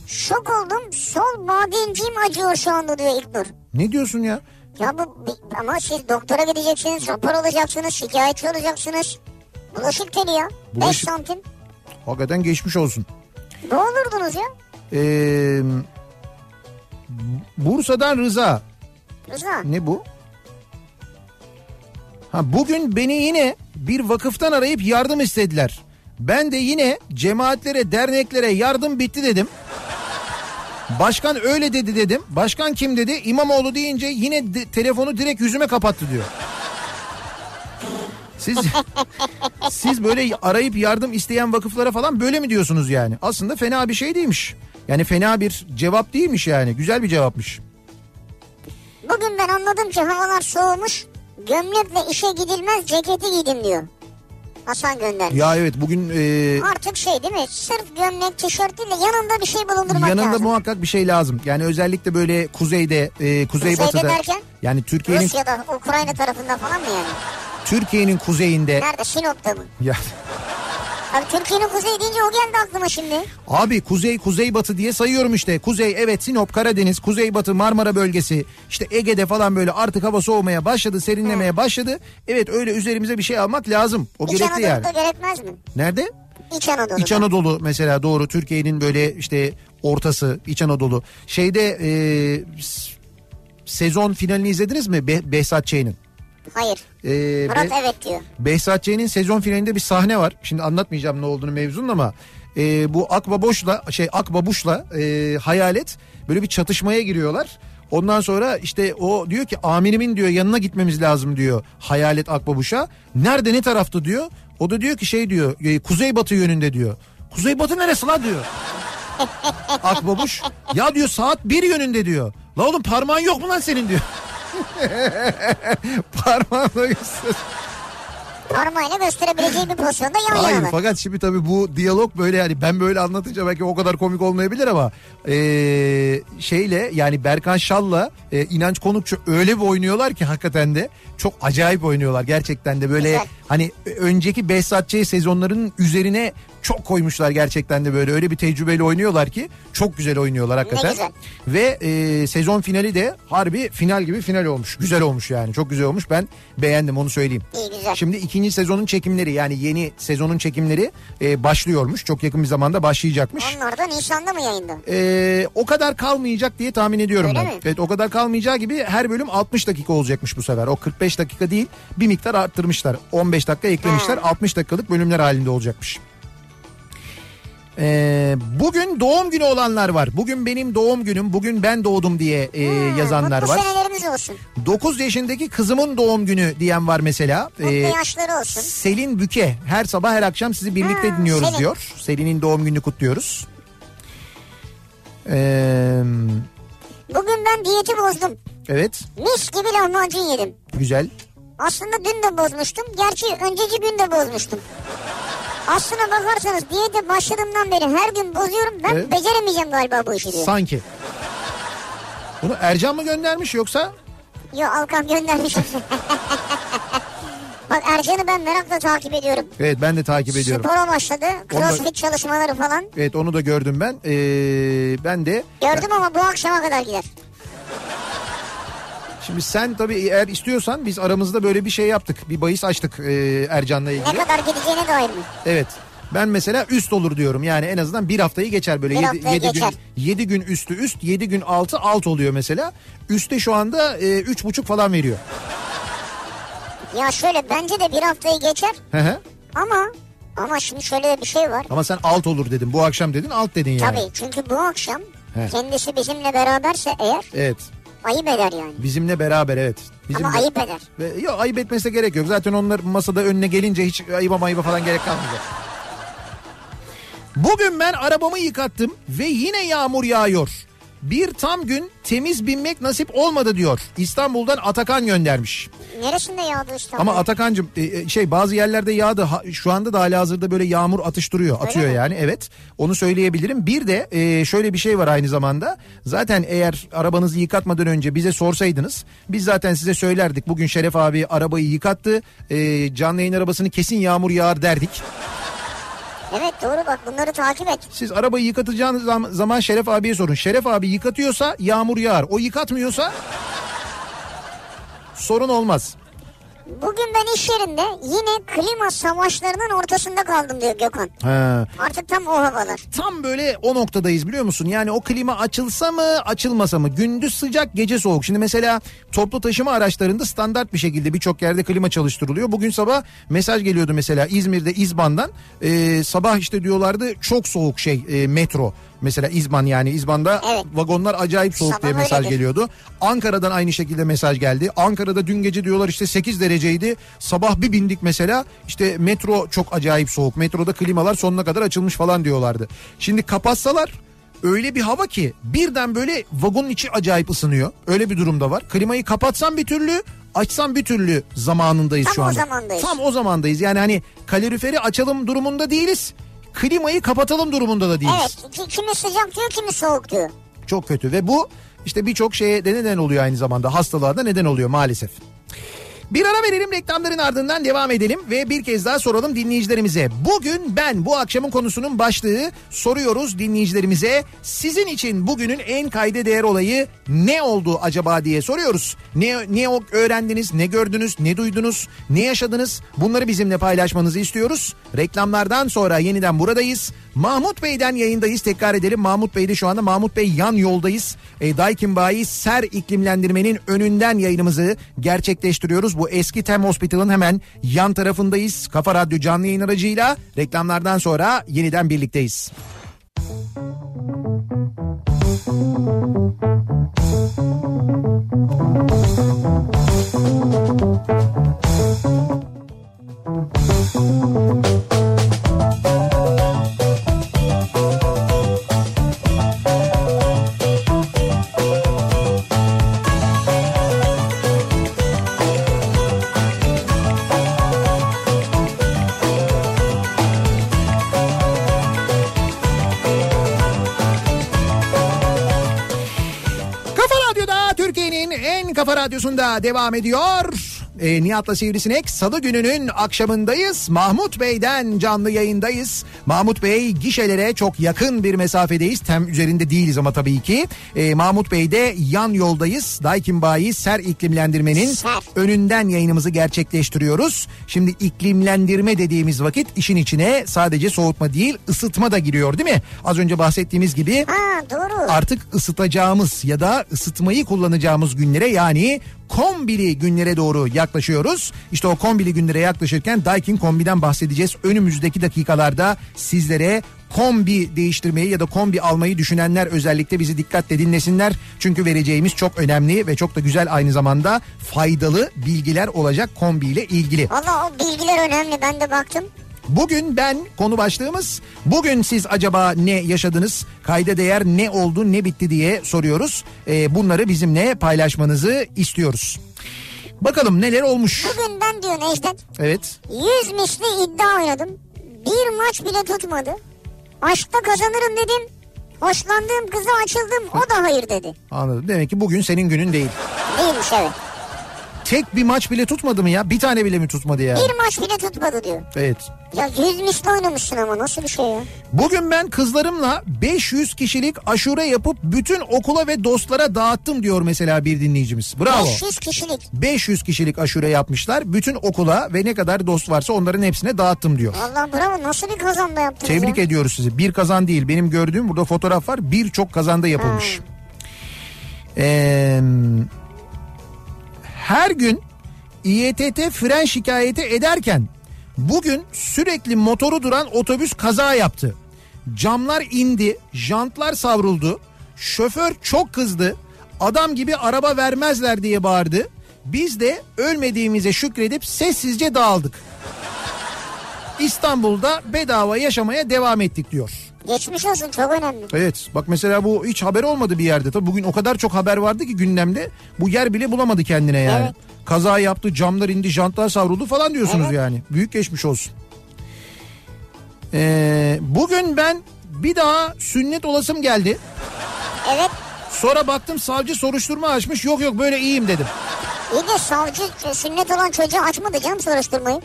Şok oldum. Sol badincim acıyor şu anda diyor İlknur. Ne diyorsun ya? Ya bu ama siz doktora gideceksiniz, rapor alacaksınız, şikayetçi olacaksınız. Bulaşık teli ya. 5 Bulaşık- santim. Hakikaten geçmiş olsun. Ne olurdunuz ya? Ee, Bursa'dan Rıza. Rıza. Ne bu? Ha bugün beni yine bir vakıftan arayıp yardım istediler. Ben de yine cemaatlere, derneklere yardım bitti dedim. Başkan öyle dedi dedim. Başkan kim dedi? İmamoğlu deyince yine de- telefonu direkt yüzüme kapattı diyor. Siz (laughs) siz böyle arayıp yardım isteyen vakıflara falan böyle mi diyorsunuz yani? Aslında fena bir şey değilmiş. Yani fena bir cevap değilmiş yani. Güzel bir cevapmış. Bugün ben anladım ki havalar soğumuş. Gömlekle işe gidilmez ceketi giydim diyor. Hasan göndermiş. Ya evet bugün e, Artık şey değil mi? Sırf gömlek, tişört değil de yanında bir şey bulundurmak yanında lazım. muhakkak bir şey lazım. Yani özellikle böyle kuzeyde, e, Kuzeyde kuzeybatıda derken? yani Türkiye'nin Rusya'da, Ukrayna tarafında falan mı yani? Türkiye'nin kuzeyinde Nerede? Sinop'ta mı? ya Abi Türkiye'nin kuzeyi deyince o geldi aklıma şimdi. Abi kuzey kuzeybatı diye sayıyorum işte. Kuzey evet Sinop, Karadeniz, kuzeybatı Marmara bölgesi. işte Ege'de falan böyle artık hava soğumaya başladı, serinlemeye başladı. Evet öyle üzerimize bir şey almak lazım. O İç gerekli yani. Anadolu'da gerekmez mi? Nerede? İç Anadolu'da. İç Anadolu mesela doğru Türkiye'nin böyle işte ortası İç Anadolu. Şeyde e, sezon finalini izlediniz mi Be- Behzat Ç'nin? Hayır. E, Murat Be- evet diyor. Behzat Ç'nin sezon finalinde bir sahne var. Şimdi anlatmayacağım ne olduğunu mevzunun ama e, bu Akbaboş'la şey Akbabuş'la e, Hayalet böyle bir çatışmaya giriyorlar. Ondan sonra işte o diyor ki amirimin diyor yanına gitmemiz lazım diyor Hayalet Akbabuş'a. Nerede ne tarafta diyor. O da diyor ki şey diyor e, kuzeybatı yönünde diyor. Kuzeybatı neresi la diyor. (laughs) Akbabuş ya diyor saat bir yönünde diyor. La oğlum parmağın yok mu lan senin diyor. (laughs) Parmağınla göster. Parmağıyla gösterebileceği bir pozisyonda yan Hayır fakat şimdi tabii bu diyalog böyle yani ben böyle anlatınca belki o kadar komik olmayabilir ama eee, şeyle yani Berkan Şal'la e, İnanç Konukçu öyle bir oynuyorlar ki hakikaten de çok acayip oynuyorlar gerçekten de böyle Güzel. hani önceki Behzat Ç. sezonlarının üzerine çok koymuşlar gerçekten de böyle öyle bir tecrübeli oynuyorlar ki çok güzel oynuyorlar hakikaten. güzel. Ve e, sezon finali de harbi final gibi final olmuş. Güzel olmuş yani çok güzel olmuş ben beğendim onu söyleyeyim. İyi güzel. Şimdi ikinci sezonun çekimleri yani yeni sezonun çekimleri e, başlıyormuş. Çok yakın bir zamanda başlayacakmış. Onlar da Nisan'da mı yayında? E, o kadar kalmayacak diye tahmin ediyorum Öyle ben. mi? Evet o kadar kalmayacağı gibi her bölüm 60 dakika olacakmış bu sefer. O 45 dakika değil bir miktar arttırmışlar. 15 dakika eklemişler. Ha. 60 dakikalık bölümler halinde olacakmış. E, bugün doğum günü olanlar var. Bugün benim doğum günüm, bugün ben doğdum diye e, Ha, yazanlar var. olsun. 9 yaşındaki kızımın doğum günü diyen var mesela. Mutlu E, yaşları olsun. Selin Büke her sabah her akşam sizi birlikte Ha, dinliyoruz Selin. diyor. Selin'in doğum gününü kutluyoruz. Ee, Bugün ben diyeti bozdum. evet Mis gibi lahmacun yedim. güzel. Aslında dün de bozmuştum. Gerçi önceki gün de bozmuştum. Aslına bakarsanız diyete başladığımdan beri her gün bozuyorum. Ben Evet. beceremeyeceğim galiba bu işi diyor. Sanki. Bunu Ercan mı göndermiş yoksa? Yo Alkan göndermiş. (laughs) Bak Ercan'ı ben merakla takip ediyorum. Evet ben de takip ediyorum. Spora başladı. Crossfit çalışmaları falan. Evet onu da gördüm ben. Ee, ben de Gördüm ama bu akşama kadar gider. şimdi sen tabii eğer istiyorsan biz aramızda böyle bir şey yaptık. Bir bahis açtık ee, Ercan'la Ne ilgili. kadar gideceğine dair mi? Evet. Ben mesela üst olur diyorum. Yani en azından bir haftayı geçer böyle. Bir 7, haftayı gün geçer. 7 gün üstü üst, 7 gün altı alt oluyor mesela. Üste şu anda e, üç buçuk falan veriyor. Ya şöyle bence de bir haftayı geçer Hı hı. ama ama şimdi şöyle de bir şey var. Ama sen alt olur dedin. Bu akşam dedin alt dedin yani. Tabii çünkü bu akşam He. kendisi bizimle beraberse eğer Evet. ayıp eder yani. Bizimle beraber evet. Bizimle. Ama ayıp eder. Ve, yok ayıp etmesine gerek yok. Zaten onlar masada önüne gelince hiç ayıba mayıba falan gerek kalmayacak. Bugün ben arabamı yıkattım ve yine yağmur yağıyor. Bir tam gün temiz binmek nasip olmadı diyor. İstanbul'dan Atakan göndermiş. Neresinde yağdı İstanbul? Ama Atakan'cığım e, e, şey bazı yerlerde yağdı. Şu anda da hala hazırda böyle yağmur atıştırıyor. Atıyor mi? yani evet. Onu söyleyebilirim. Bir de e, şöyle bir şey var aynı zamanda. Zaten eğer arabanızı yıkatmadan önce bize sorsaydınız biz zaten size söylerdik. Bugün Şeref abi arabayı yıkattı. Canlı yayın arabasını kesin yağmur yağar derdik. Evet doğru bak bunları takip et. Siz arabayı yıkatacağınız zam- zaman Şeref abiye sorun. Şeref abi yıkatıyorsa yağmur yağar. O yıkatmıyorsa sorun olmaz. Bugün ben iş yerinde yine klima savaşlarının ortasında kaldım diyor Gökhan. Ha. Artık tam o havalar. Tam böyle o noktadayız biliyor musun? Yani o klima açılsa mı açılmasa mı? Gündüz sıcak gece soğuk. Şimdi mesela toplu taşıma araçlarında standart bir şekilde birçok yerde klima çalıştırılıyor. Bugün sabah mesaj geliyordu mesela İzmir'de İzban'dan. Ee, sabah işte diyorlardı çok soğuk şey e, metro. Mesela İzban yani İzban'da Evet. vagonlar acayip soğuk Sabah diye mesaj öyledir. geliyordu. Ankara'dan aynı şekilde mesaj geldi. Ankara'da dün gece diyorlar işte 8 dereceydi. Sabah bir bindik mesela işte metro çok acayip soğuk. Metroda klimalar sonuna kadar açılmış falan diyorlardı. Şimdi kapatsalar öyle bir hava ki birden böyle vagonun içi acayip ısınıyor. Öyle bir durumda var. Klimayı kapatsan bir türlü açsam bir türlü zamanındayız Tam şu o anda. zamandayız. Tam o zamandayız. Yani hani kaloriferi açalım durumunda değiliz. Klimayı kapatalım durumunda da değiliz. Evet ki- kimi sıcak diyor kimi soğuk diyor. Çok kötü ve bu işte birçok şeye de neden oluyor aynı zamanda. Hastalığa da neden oluyor maalesef. Bir ara verelim reklamların ardından devam edelim ve bir kez daha soralım dinleyicilerimize. Bugün ben bu akşamın konusunun başlığı soruyoruz dinleyicilerimize. Sizin için bugünün en kayda değer olayı ne oldu acaba diye soruyoruz. Ne, ne öğrendiniz, ne gördünüz, ne duydunuz, ne yaşadınız bunları bizimle paylaşmanızı istiyoruz. Reklamlardan sonra yeniden buradayız. Mahmut Bey'den yayındayız tekrar edelim. Mahmut Bey'de şu anda Mahmut Bey yan yoldayız. E, Daikin Bayi Ser iklimlendirmenin önünden yayınımızı gerçekleştiriyoruz. Bu eski Tem Hospital'ın hemen yan tarafındayız. Kafa Radyo canlı yayın aracıyla reklamlardan sonra yeniden birlikteyiz. Kafa radyosunda devam ediyor. E, Nihat'la Sivrisinek salı gününün akşamındayız. Mahmut Bey'den canlı yayındayız. Mahmut Bey gişelere çok yakın bir mesafedeyiz. Tem üzerinde değiliz ama tabii ki. E, Mahmut Bey'de yan yoldayız. Daikin Bayi Ser iklimlendirmenin Ser. önünden yayınımızı gerçekleştiriyoruz. Şimdi iklimlendirme dediğimiz vakit işin içine sadece soğutma değil ısıtma da giriyor değil mi? Az önce bahsettiğimiz gibi Ha doğru. artık ısıtacağımız ya da ısıtmayı kullanacağımız günlere yani kombili günlere doğru yaklaşıyoruz. İşte o kombili günlere yaklaşırken Daikin kombiden bahsedeceğiz. Önümüzdeki dakikalarda sizlere kombi değiştirmeyi ya da kombi almayı düşünenler özellikle bizi dikkatle dinlesinler. Çünkü vereceğimiz çok önemli ve çok da güzel aynı zamanda faydalı bilgiler olacak kombi ile ilgili. Valla o bilgiler önemli ben de baktım. Bugün ben konu başlığımız bugün siz acaba ne yaşadınız kayda değer ne oldu ne bitti diye soruyoruz. Ee, bunları bizimle paylaşmanızı istiyoruz. Bakalım neler olmuş. Bugün ben diyor Necdet Evet 100 misli iddia oynadım. Bir maç bile tutmadı. Aşkta kazanırım dedim. Hoşlandığım kıza açıldım o da hayır dedi. anladım. Demek ki bugün senin günün değil. Değilmiş evet. Tek bir maç bile tutmadı mı ya? Bir tane bile mi tutmadı ya? Bir maç bile tutmadı diyor. Evet. Ya 100 misli oynamışsın ama nasıl bir şey ya? Bugün ben kızlarımla 500 kişilik aşure yapıp bütün okula ve dostlara dağıttım diyor mesela bir dinleyicimiz. Bravo. 500 kişilik. 500 kişilik aşure yapmışlar. Bütün okula ve ne kadar dost varsa onların hepsine dağıttım diyor. Valla bravo nasıl bir kazanma yaptınız Tebrik ya? ediyoruz sizi. Bir kazan değil benim gördüğüm burada fotoğraf var. Birçok kazanda yapılmış. Ee, her gün İETT fren şikayeti ederken bugün sürekli motoru duran otobüs kaza yaptı. Camlar indi, jantlar savruldu. Şoför çok kızdı. Adam gibi araba vermezler diye bağırdı. Biz de ölmediğimize şükredip sessizce dağıldık. İstanbul'da bedava yaşamaya devam ettik diyor. Geçmiş olsun çok önemli. Evet bak mesela bu hiç haber olmadı bir yerde. Tabii bugün o kadar çok haber vardı ki gündemde bu yer bile bulamadı kendine yani. Evet. Kaza yaptı camlar indi jantlar savruldu falan diyorsunuz Evet. yani. Büyük geçmiş olsun. Ee, bugün ben bir daha sünnet olasım geldi. Evet Sonra baktım savcı soruşturma açmış yok yok böyle iyiyim dedim. iyi de savcı sünnet olan çocuğa açmadı canım soruşturmayı.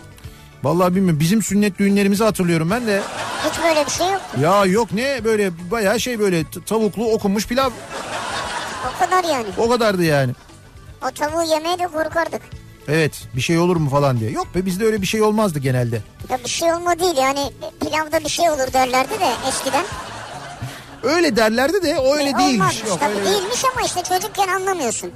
Vallahi bilmiyorum bizim sünnet düğünlerimizi hatırlıyorum ben de. Hiç böyle bir şey yok. Ya yok ne böyle bayağı şey böyle tavuklu okunmuş pilav O kadar yani. o kadardı yani. O tavuğu yemeye de korkardık. Evet bir şey olur mu falan diye. Yok be bizde öyle bir şey olmazdı genelde. Ya bir şey olma değil yani pilavda bir şey olur derlerdi de eskiden. Öyle derlerdi de o öyle E, değilmiş. olmazmış Yok, tabii öyle- değilmiş ama işte çocukken anlamıyorsun.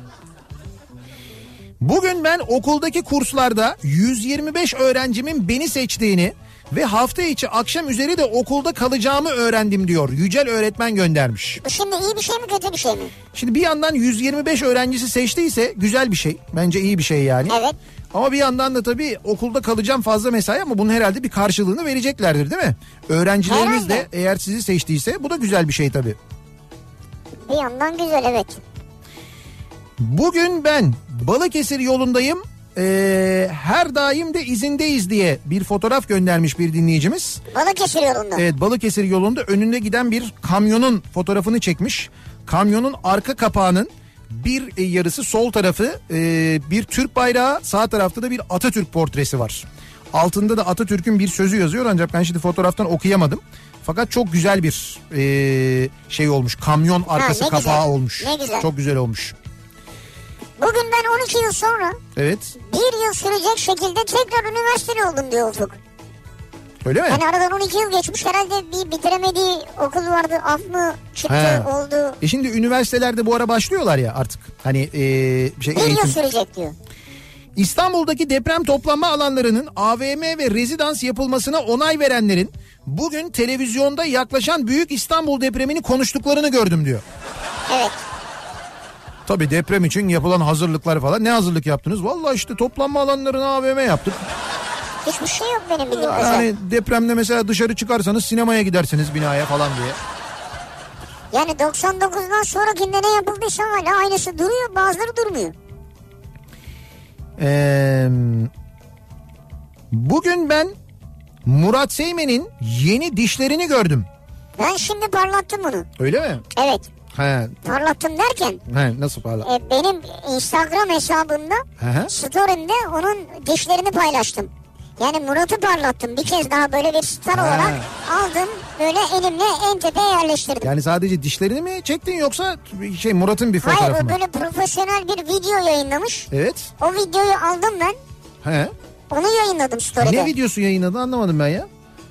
Bugün ben okuldaki kurslarda 125 öğrencimin beni seçtiğini ve hafta içi akşam üzeri de okulda kalacağımı öğrendim diyor. Yücel öğretmen göndermiş. Bu şimdi iyi bir şey mi kötü bir şey mi? Şimdi bir yandan 125 öğrencisi seçtiyse güzel bir şey. Bence iyi bir şey yani. Evet. Ama bir yandan da tabii okulda kalacağım fazla mesai ama bunun herhalde bir karşılığını vereceklerdir değil mi? Öğrencileriniz de Herhalde. eğer sizi seçtiyse bu da güzel bir şey tabii. Bir yandan güzel evet. Bugün ben Balıkesir yolundayım. Ee, her daim de izindeyiz diye bir fotoğraf göndermiş bir dinleyicimiz. Balıkesir yolunda. Evet Balıkesir yolunda önünde giden bir kamyonun fotoğrafını çekmiş. Kamyonun arka kapağının bir e, yarısı sol tarafı e, bir Türk bayrağı sağ tarafta da bir Atatürk portresi var. Altında da Atatürk'ün bir sözü yazıyor ancak ben şimdi fotoğraftan okuyamadım. Fakat çok güzel bir e, şey olmuş. Kamyon arkası ne kapağı güzel, olmuş. ne güzel. Çok güzel olmuş. Bugün ben 12 yıl sonra Evet. bir yıl sürecek şekilde tekrar üniversiteli oldum diyor Ufuk. Öyle mi? Yani aradan 12 yıl geçmiş herhalde bir bitiremediği okul vardı af mı çıktı He. oldu. E şimdi üniversitelerde bu ara başlıyorlar ya artık. Hani e, şey Bir yıl eğitim. sürecek diyor. İstanbul'daki deprem toplanma alanlarının AVM ve rezidans yapılmasına onay verenlerin bugün televizyonda yaklaşan Büyük İstanbul depremini konuştuklarını gördüm diyor. Evet. Tabii deprem için yapılan hazırlıklar falan. Ne hazırlık yaptınız? Vallahi işte toplanma alanlarına AVM yaptık. Hiçbir şey yok benim bildiğim. Yani depremde mesela dışarı çıkarsanız sinemaya gidersiniz binaya falan diye. Yani 99'dan sonrakinde ne yapıldıysa hala aynısı duruyor bazıları durmuyor. Ee, bugün ben Murat Seymen'in yeni dişlerini gördüm. Ben şimdi parlattım bunu. Öyle mi? Evet He, parlattım derken he nasıl parla? e, benim Instagram hesabımda hı. story'imde onun dişlerini paylaştım. Yani Murat'ı parlattım bir kez daha böyle bir star Ha. olarak aldım böyle elimle en tepeye yerleştirdim. Yani sadece dişlerini mi çektin yoksa şey Murat'ın bir Hayır fotoğrafı o mı? böyle profesyonel bir video yayınlamış. Evet. O videoyu aldım ben He. onu yayınladım story'de. Ne videosu yayınladı anlamadım ben ya.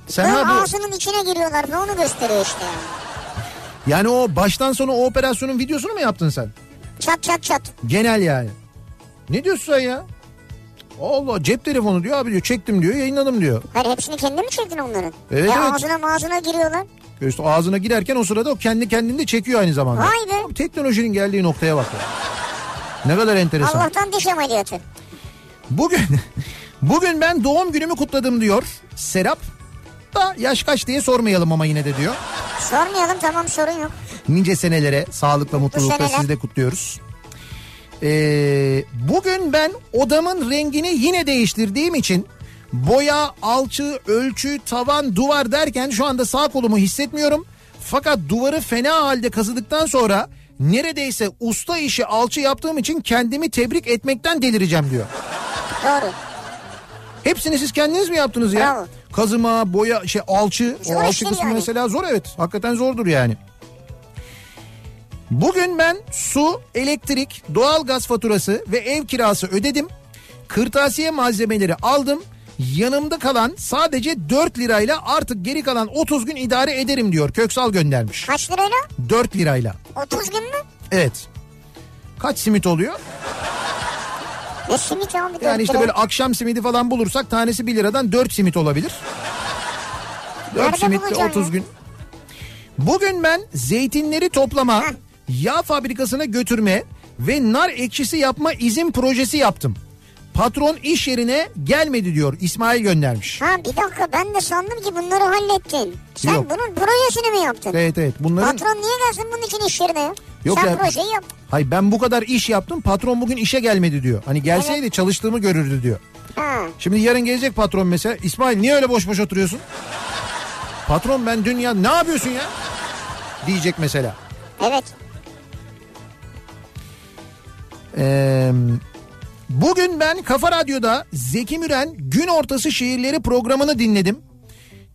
Sen Böyle ha bu ağzının içine giriyorlar ve onu gösteriyor işte yani. Yani o baştan sona o operasyonun videosunu mu yaptın sen? Çat çat çat. Genel yani. Ne diyorsun sen ya? Allah cep telefonu diyor abi diyor çektim diyor yayınladım diyor. Hayır hepsini kendi mi çektin onların? Evet, e, evet. Ağzına ağzına giriyorlar. İşte ağzına girerken o sırada o kendi kendini de çekiyor aynı zamanda. Vay be. Abi teknolojinin geldiği noktaya bak. Ne kadar enteresan. Allah'tan diş ameliyatı. Bugün (laughs) bugün ben doğum günümü kutladım diyor Serap. Da yaş kaç diye sormayalım ama yine de diyor. Sormayalım tamam sorun yok. Nice senelere sağlıkla mutlulukla seneler. sizi de kutluyoruz. Ee, bugün ben odamın rengini yine değiştirdiğim için boya, alçı, ölçü, tavan, duvar derken şu anda sağ kolumu hissetmiyorum. Fakat duvarı fena halde kazıdıktan sonra neredeyse usta işi alçı yaptığım için kendimi tebrik etmekten delireceğim diyor. Doğru. Hepsini siz kendiniz mi yaptınız ya? Bravo. Kazıma, boya, şey alçı. Zor o alçı kısmı yani. mesela zor evet. Hakikaten zordur yani. Bugün ben su, elektrik, doğalgaz faturası ve ev kirası ödedim. Kırtasiye malzemeleri aldım. Yanımda kalan sadece 4 lirayla artık geri kalan 30 gün idare ederim diyor. Köksal göndermiş. Kaç lirayla? 4 lirayla. 30 gün mü? Evet. Kaç simit oluyor? Ne simit abi? Yani işte lira? böyle akşam simidi falan bulursak tanesi 1 liradan 4 simit olabilir. 4 Nerede bulacaksın 30 ya? gün. Bugün ben zeytinleri toplama, Heh. yağ fabrikasına götürme ve nar ekşisi yapma izin projesi yaptım. Patron iş yerine gelmedi diyor İsmail göndermiş. Ha bir dakika ben de sandım ki bunları hallettin. Sen Yok. bunun projesini mi yaptın? Evet evet bunların... Patron niye gelsin bunun için iş yerine? Yok Sen ya. projeyi yap. Hayır ben bu kadar iş yaptım patron bugün işe gelmedi diyor. Hani gelseydi çalıştığımı görürdü diyor. Ha. Şimdi yarın gelecek patron mesela İsmail niye öyle boş boş oturuyorsun? Patron ben dün ya ne yapıyorsun ya? Diyecek mesela. Evet. Ee, bugün ben Kafa Radyo'da Zeki Müren gün ortası şiirleri programını dinledim.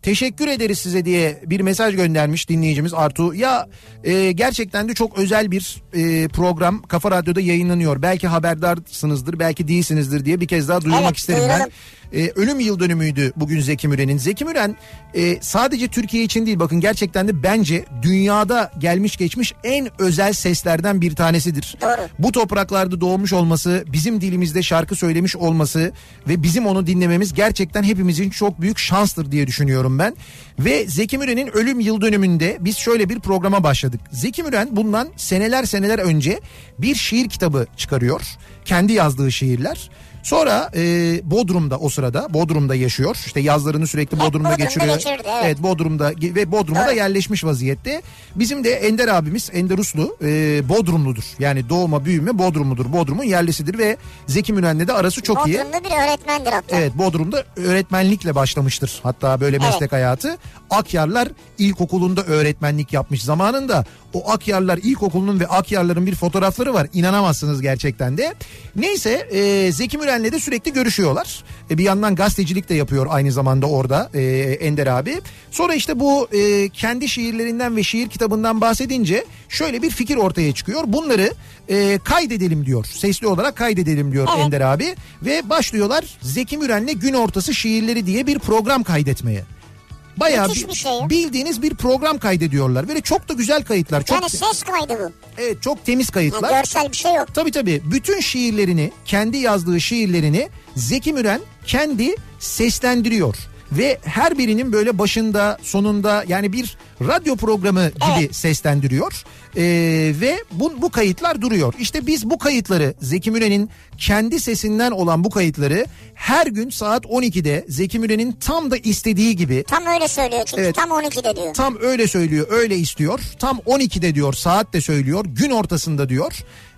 Teşekkür ederiz size diye bir mesaj göndermiş dinleyicimiz Artu. Ya e, gerçekten de çok özel bir e, program Kafa Radyo'da yayınlanıyor. Belki haberdarsınızdır, belki değilsinizdir diye bir kez daha duyurmak Evet, isterim ben. E, ölüm yıl dönümüydü bugün Zeki Müren'in. Zeki Müren e, sadece Türkiye için değil bakın gerçekten de bence dünyada gelmiş geçmiş en özel seslerden bir tanesidir. Doğru. Bu topraklarda doğmuş olması, bizim dilimizde şarkı söylemiş olması ve bizim onu dinlememiz gerçekten hepimizin çok büyük şanstır diye düşünüyorum ben. Ve Zeki Müren'in ölüm yıl dönümünde biz şöyle bir programa başladık. Zeki Müren bundan seneler seneler önce bir şiir kitabı çıkarıyor. Kendi yazdığı şiirler. Sonra e, Bodrum'da o sırada Bodrum'da yaşıyor. İşte yazlarını sürekli Bodrum'da, Bodrum'da geçiriyor. geçirirdi, evet. Bodrum'da ve Bodrum'a da Doğru. yerleşmiş vaziyette. Bizim de Ender abimiz Ender Uslu e, Bodrumludur. Yani doğma büyüme Bodrumludur. Bodrum'un yerlisidir ve Zeki Müren'le de arası çok iyi. Bodrum'da bir öğretmendir hatta. Evet Bodrum'da öğretmenlikle başlamıştır. Hatta böyle meslek Evet. hayatı. Akyarlar İlkokulu'nda öğretmenlik yapmış zamanında. O Akyarlar İlkokulu'nun ve Akyarların bir fotoğrafları var. İnanamazsınız gerçekten de. Neyse e, Zeki Müren'le de sürekli görüşüyorlar. E, bir yandan gazetecilik de yapıyor aynı zamanda orada e, Ender abi. Sonra işte bu e, kendi şiirlerinden ve şiir kitabından bahsedince şöyle bir fikir ortaya çıkıyor. Bunları e, kaydedelim diyor. Sesli olarak kaydedelim diyor Evet. Ender abi. Ve başlıyorlar Zeki Müren'le gün ortası şiirleri diye bir program kaydetmeye. Bayağı bir şey ya. bildiğiniz bir program kaydediyorlar. Böyle çok da güzel kayıtlar. Çok Yani ses kaydı bu. evet çok temiz kayıtlar. görsel bir şey yok. Tabii tabii. Bütün şiirlerini, kendi yazdığı şiirlerini Zeki Müren kendi seslendiriyor. Ve her birinin böyle başında sonunda yani bir radyo programı gibi Evet. seslendiriyor. Ee, ve bu, bu kayıtlar duruyor. İşte biz bu kayıtları Zeki Müren'in kendi sesinden olan bu kayıtları her gün saat 12'de Zeki Müren'in tam da istediği gibi Tam öyle söylüyor çünkü Evet. tam 12'de diyor. Tam öyle söylüyor, öyle istiyor. Tam 12'de diyor, saat de söylüyor, gün ortasında diyor.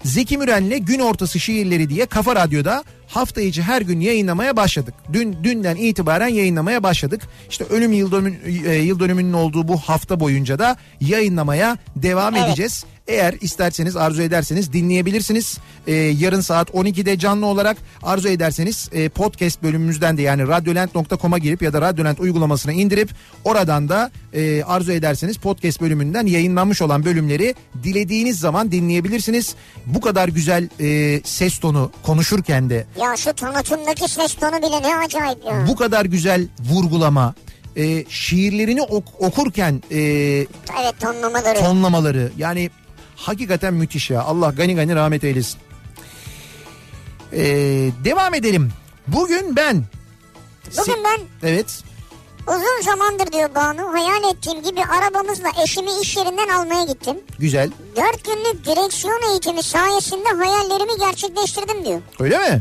Zeki Müren'le gün ortası şiirleri diye Kafa Radyo'da hafta içi her gün yayınlamaya başladık. Dün dünden itibaren yayınlamaya başladık. İşte ölüm yıl, dönümün, e, yıl dönümünün olduğu bu hafta boyunca da yayınlamaya devam Evet. edeceğiz. Eğer isterseniz arzu ederseniz dinleyebilirsiniz. Ee, yarın saat 12'de canlı olarak arzu ederseniz e, podcast bölümümüzden de yani radyolent.com'a girip ya da Radyolent uygulamasına indirip oradan da e, arzu ederseniz podcast bölümünden yayınlanmış olan bölümleri dilediğiniz zaman dinleyebilirsiniz. Bu kadar güzel e, ses tonu konuşurken de Ya şu tanıtımdaki ses tonu bile ne acayip ya. bu kadar güzel vurgulama e, şiirlerini ok- okurken e, Evet tonlamaları. tonlamaları yani hakikaten müthiş ya. Allah gani gani rahmet eylesin. Ee, devam edelim. Bugün ben Bugün ben evet uzun zamandır diyor Banu hayal ettiğim gibi arabamızla eşimi iş yerinden almaya gittim. güzel. Dört günlük direksiyon eğitimi sayesinde hayallerimi gerçekleştirdim diyor. Öyle mi?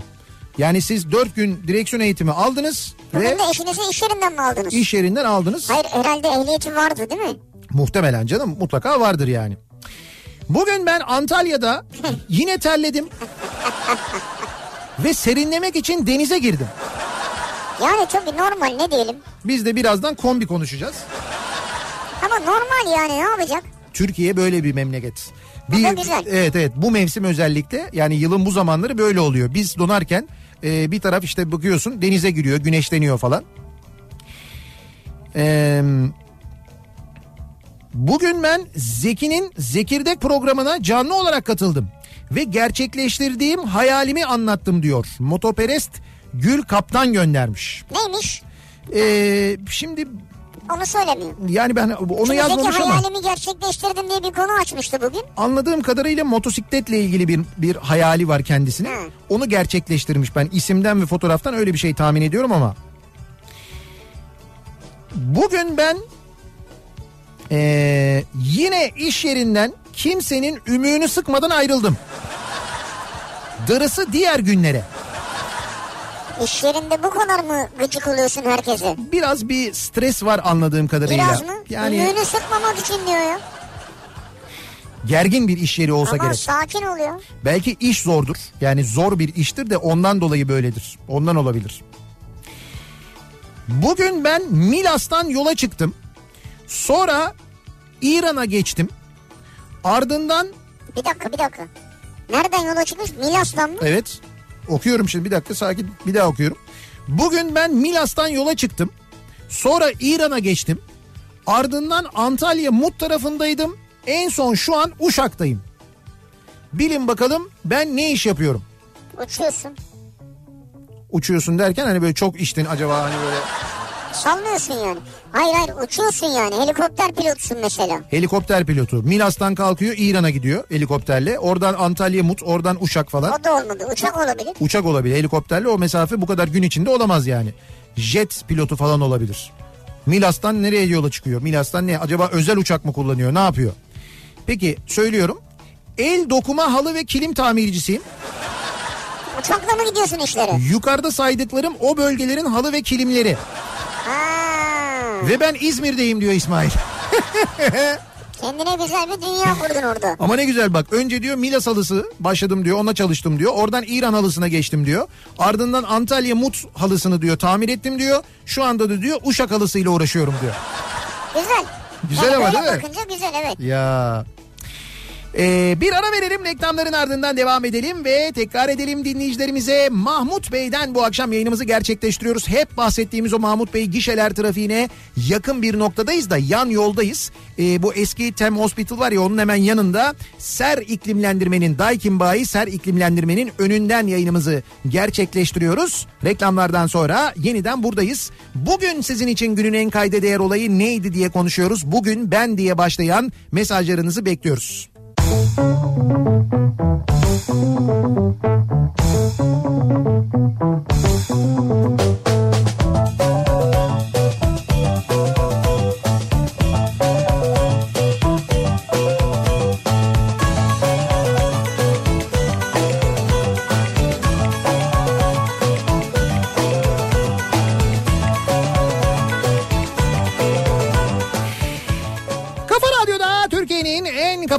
Yani siz dört gün direksiyon eğitimi aldınız Bugün ve de eşinizi iş yerinden mi aldınız? iş yerinden aldınız. Hayır herhalde ehliyeti vardı değil mi? Muhtemelen canım mutlaka vardır yani. Bugün ben Antalya'da yine terledim. ve serinlemek için denize girdim. Yani tabii normal ne diyelim. Biz de birazdan kombi konuşacağız. Ama normal yani ne yapacak? Türkiye böyle bir memleket. Bu da güzel. Evet evet bu mevsim özellikle yani yılın bu zamanları böyle oluyor. Biz donarken e, bir taraf işte bakıyorsun denize giriyor güneşleniyor falan. Eee... Bugün ben Zeki'nin Zekirdek programına canlı olarak katıldım ve gerçekleştirdiğim hayalimi anlattım diyor. Motoperest Gül Kaptan göndermiş. Neymiş? Ee, şimdi Onu söylemiyor. yani ben onu Şimdi yazmamış ama hayalimi gerçekleştirdim diye bir konu açmıştı bugün. anladığım kadarıyla motosikletle ilgili bir bir hayali var kendisine. Hı. Onu gerçekleştirmiş ben isimden ve fotoğraftan öyle bir şey tahmin ediyorum ama. Bugün ben ee, yine iş yerinden kimsenin ümüğünü sıkmadan ayrıldım. Darısı diğer günlere. İş yerinde bu kadar mı gıcık oluyorsun herkese? Biraz bir stres var anladığım kadarıyla. Biraz mı? Yani Ümüğünü sıkmamak için diyor ya. gergin bir iş yeri olsa Ama gerek. sakin oluyor. Belki iş zordur. Yani zor bir iştir de ondan dolayı böyledir. Ondan olabilir. Bugün ben Milas'tan yola çıktım. Sonra İran'a geçtim. Ardından Bir dakika bir dakika. Nereden yola çıkmış? Milas'tan mı? evet okuyorum şimdi bir dakika sakin bir daha okuyorum. Bugün ben Milas'tan yola çıktım. Sonra İran'a geçtim. Ardından Antalya Mut tarafındaydım. En son şu an Uşak'tayım. Bilin bakalım ben ne iş yapıyorum? Uçuyorsun. uçuyorsun derken hani böyle çok içtin acaba hani böyle Sallıyorsun yani. Hayır hayır uçuyorsun yani. Helikopter pilotusun mesela. helikopter pilotu Milas'tan kalkıyor İran'a gidiyor helikopterle oradan Antalya Mut oradan Uşak falan O da olmadı. Uçak olabilir. uçak olabilir helikopterle o mesafe bu kadar gün içinde olamaz yani jet pilotu falan olabilir Milas'tan nereye yola çıkıyor Milas'tan ne acaba özel uçak mı kullanıyor ne yapıyor peki söylüyorum el dokuma halı ve kilim tamircisiyim Uçakla mı gidiyorsun işlere? Yukarıda saydıklarım o bölgelerin halı ve kilimleri. Ve ben İzmir'deyim diyor İsmail. (laughs) Kendine güzel bir dünya kurdun orada. Ama ne güzel bak. Önce diyor Milas halısı başladım diyor. Ona çalıştım diyor. Oradan İran halısına geçtim diyor. Ardından Antalya Mut halısını diyor tamir ettim diyor. Şu anda da diyor Uşak halısıyla uğraşıyorum diyor. Güzel. Güzel yani ama değil mi? bakınca güzel evet. Ya. Ee, bir ara verelim reklamların ardından devam edelim ve tekrar edelim dinleyicilerimize Mahmut Bey'den bu akşam yayınımızı gerçekleştiriyoruz. Hep bahsettiğimiz o Mahmut Bey gişeler trafiğine yakın bir noktadayız da yan yoldayız. Ee, bu eski Tem Hospital var ya onun hemen yanında Ser iklimlendirmenin Daikin Bayi Ser iklimlendirmenin önünden yayınımızı gerçekleştiriyoruz. Reklamlardan sonra yeniden buradayız. Bugün sizin için günün en kayda değer olayı neydi diye konuşuyoruz. Bugün ben diye başlayan mesajlarınızı bekliyoruz. Thank you.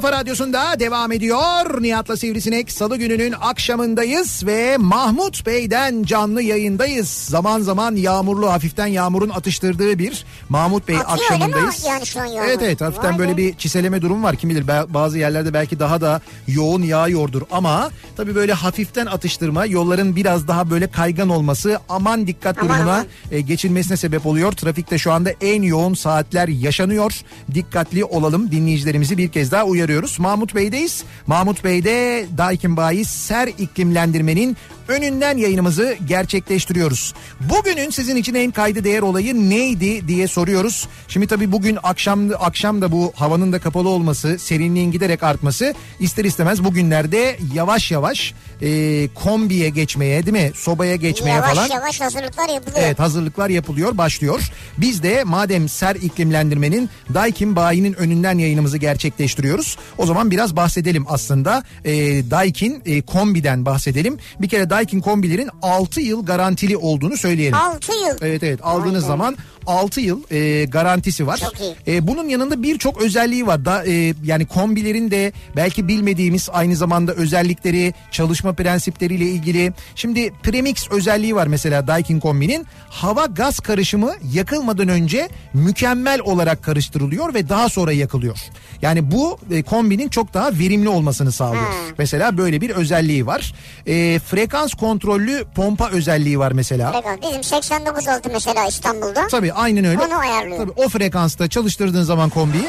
Kafa radyosunda devam ediyor. Nihat'la Sivrisinek salı gününün akşamındayız ve Mahmut Bey'den canlı yayındayız. Zaman zaman yağmurlu hafiften yağmurun atıştırdığı bir Mahmut Bey Atıyor akşamındayız. yani şu an yağmur? Evet evet hafiften Vay böyle bir çiseleme durum var. Kim bilir bazı yerlerde belki daha da yoğun yağıyordur ama tabii böyle hafiften atıştırma yolların biraz daha böyle kaygan olması aman dikkat Aman durumuna aman. e, geçilmesine sebep oluyor. Trafikte şu anda en yoğun saatler yaşanıyor. Dikkatli olalım dinleyicilerimizi bir kez daha uyarıyoruz. Mahmut Bey'deyiz. Mahmut Bey'de Daikin Bayi Ser iklimlendirmenin önünden yayınımızı gerçekleştiriyoruz. Bugünün sizin için en kayda değer olayı neydi diye soruyoruz. Şimdi tabii bugün akşam akşam da bu havanın da kapalı olması, serinliğin giderek artması ister istemez bugünlerde yavaş yavaş e, kombiye geçmeye değil mi? Sobaya geçmeye Yavaş falan. yavaş hazırlıklar yapılıyor. Evet hazırlıklar yapılıyor başlıyor. Biz de madem ser iklimlendirmenin Daikin bayinin önünden yayınımızı gerçekleştiriyoruz. O zaman biraz bahsedelim aslında. E, Daikin e, kombiden bahsedelim. Bir kere Daikin kombilerin 6 yıl garantili olduğunu söyleyelim. 6 yıl. Evet evet aldığınız be. zaman 6 yıl e, garantisi var. E, bunun yanında birçok özelliği var. Da, e, yani kombilerin de belki bilmediğimiz aynı zamanda özellikleri, çalışma prensipleriyle ilgili. Şimdi premix özelliği var mesela Daikin kombinin. Hava gaz karışımı yakılmadan önce mükemmel olarak karıştırılıyor ve daha sonra yakılıyor. Yani bu e, kombinin çok daha verimli olmasını sağlıyor. Hmm. Mesela böyle bir özelliği var. E, frekans kontrollü pompa özelliği var mesela. Frekans. Bizim 89 oldu mesela İstanbul'da. Tabii aynen öyle. Onu ayarlıyor. Tabii o frekansta çalıştırdığın zaman kombiyi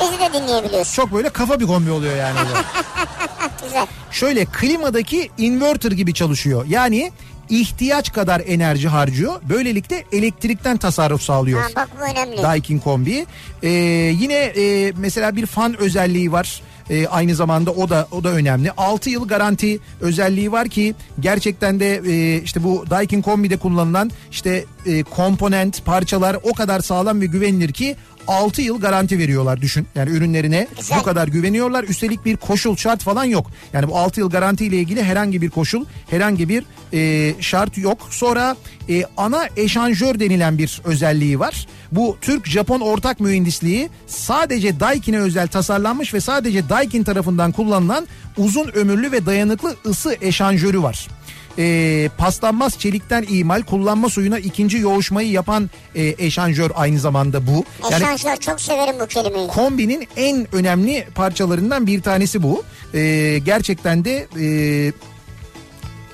Bizi de dinleyebiliyorsun. çok böyle kafa bir kombi oluyor yani. (laughs) Güzel. Şöyle klimadaki inverter gibi çalışıyor. Yani ihtiyaç kadar enerji harcıyor. Böylelikle elektrikten tasarruf sağlıyor. Ha, bak bu önemli. Daikin kombi. Ee, yine e, mesela bir fan özelliği var. Ee, aynı zamanda o da o da önemli. 6 yıl garanti özelliği var ki gerçekten de e, işte bu Daikin kombide kullanılan işte e, komponent, parçalar o kadar sağlam ve güvenilir ki 6 yıl garanti veriyorlar düşün. Yani ürünlerine Güzel. bu kadar güveniyorlar. Üstelik bir koşul şart falan yok. Yani bu 6 yıl garanti ile ilgili herhangi bir koşul, herhangi bir e, şart yok. Sonra e, ana eşanjör denilen bir özelliği var. Bu Türk-Japon ortak mühendisliği sadece Daikin'e özel tasarlanmış ve sadece Daikin tarafından kullanılan uzun ömürlü ve dayanıklı ısı eşanjörü var. E, paslanmaz çelikten imal kullanma suyuna ikinci yoğuşmayı yapan e, eşanjör aynı zamanda bu. Yani Eşanjör çok severim bu kelimeyi. kombinin en önemli parçalarından bir tanesi bu. Ee, gerçekten de e,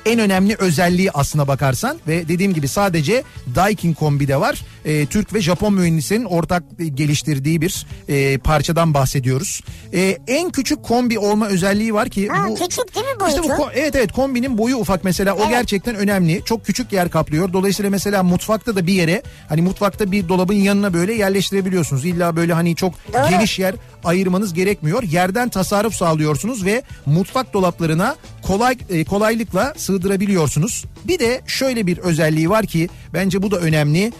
en önemli özelliği aslına bakarsan ve dediğim gibi sadece Daikin kombide var. Ee, Türk ve Japon mühendislerin ortak geliştirdiği bir e, parçadan bahsediyoruz. Ee, en küçük kombi olma özelliği var ki Ha, bu küçük değil mi işte boyutu? bu ko- evet evet kombinin boyu ufak mesela o Evet. gerçekten önemli. Çok küçük yer kaplıyor. Dolayısıyla mesela mutfakta da bir yere hani mutfakta bir dolabın yanına böyle yerleştirebiliyorsunuz. İlla böyle hani çok Doğru. geniş yer ayırmanız gerekmiyor. Yerden tasarruf sağlıyorsunuz ve mutfak dolaplarına kolay e, kolaylıkla sığdırabiliyorsunuz. Bir de şöyle bir özelliği var ki bence bu da önemli.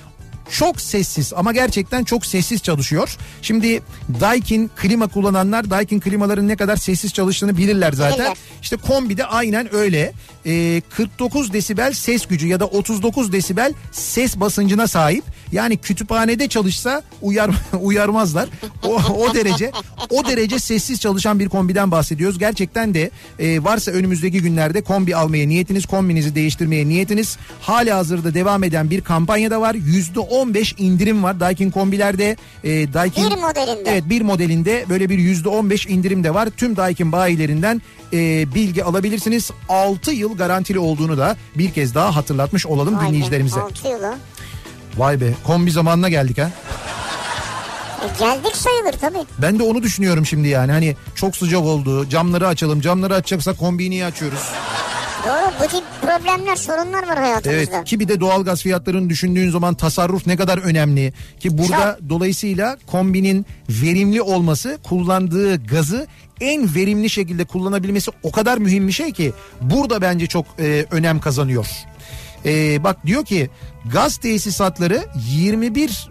Çok sessiz ama gerçekten çok sessiz çalışıyor. Şimdi Daikin klima kullananlar Daikin klimaların ne kadar sessiz çalıştığını bilirler zaten. İşte kombi de aynen öyle. Ee, 49 desibel ses gücü ya da 39 desibel ses basıncına sahip. Yani kütüphanede çalışsa uyar (laughs) uyarmazlar. O, o derece o derece sessiz çalışan bir kombiden bahsediyoruz. Gerçekten de e, varsa önümüzdeki günlerde kombi almaya niyetiniz, kombinizi değiştirmeye niyetiniz hala hazırda devam eden bir kampanya da var. %15 indirim var Daikin kombilerde. E, Daikin Bir modelinde. Evet bir modelinde böyle bir %15 indirim de var. Tüm Daikin bayilerinden e, bilgi alabilirsiniz. 6 yıl garantili olduğunu da bir kez daha hatırlatmış olalım be, dinleyicilerimize. altı yılı. Vay be kombi zamanına geldik ha. E, geldik sayılır tabii. Ben de onu düşünüyorum şimdi yani hani çok sıcak oldu camları açalım camları açacaksak kombiyi niye açıyoruz? Doğru bu tip problemler sorunlar var hayatımızda. Evet ki bir de doğalgaz fiyatlarını düşündüğün zaman tasarruf ne kadar önemli ki burada dolayısıyla kombinin verimli olması kullandığı gazı en verimli şekilde kullanabilmesi o kadar mühim bir şey ki burada bence çok e, önem kazanıyor. E, bak diyor ki gaz tesisatları 21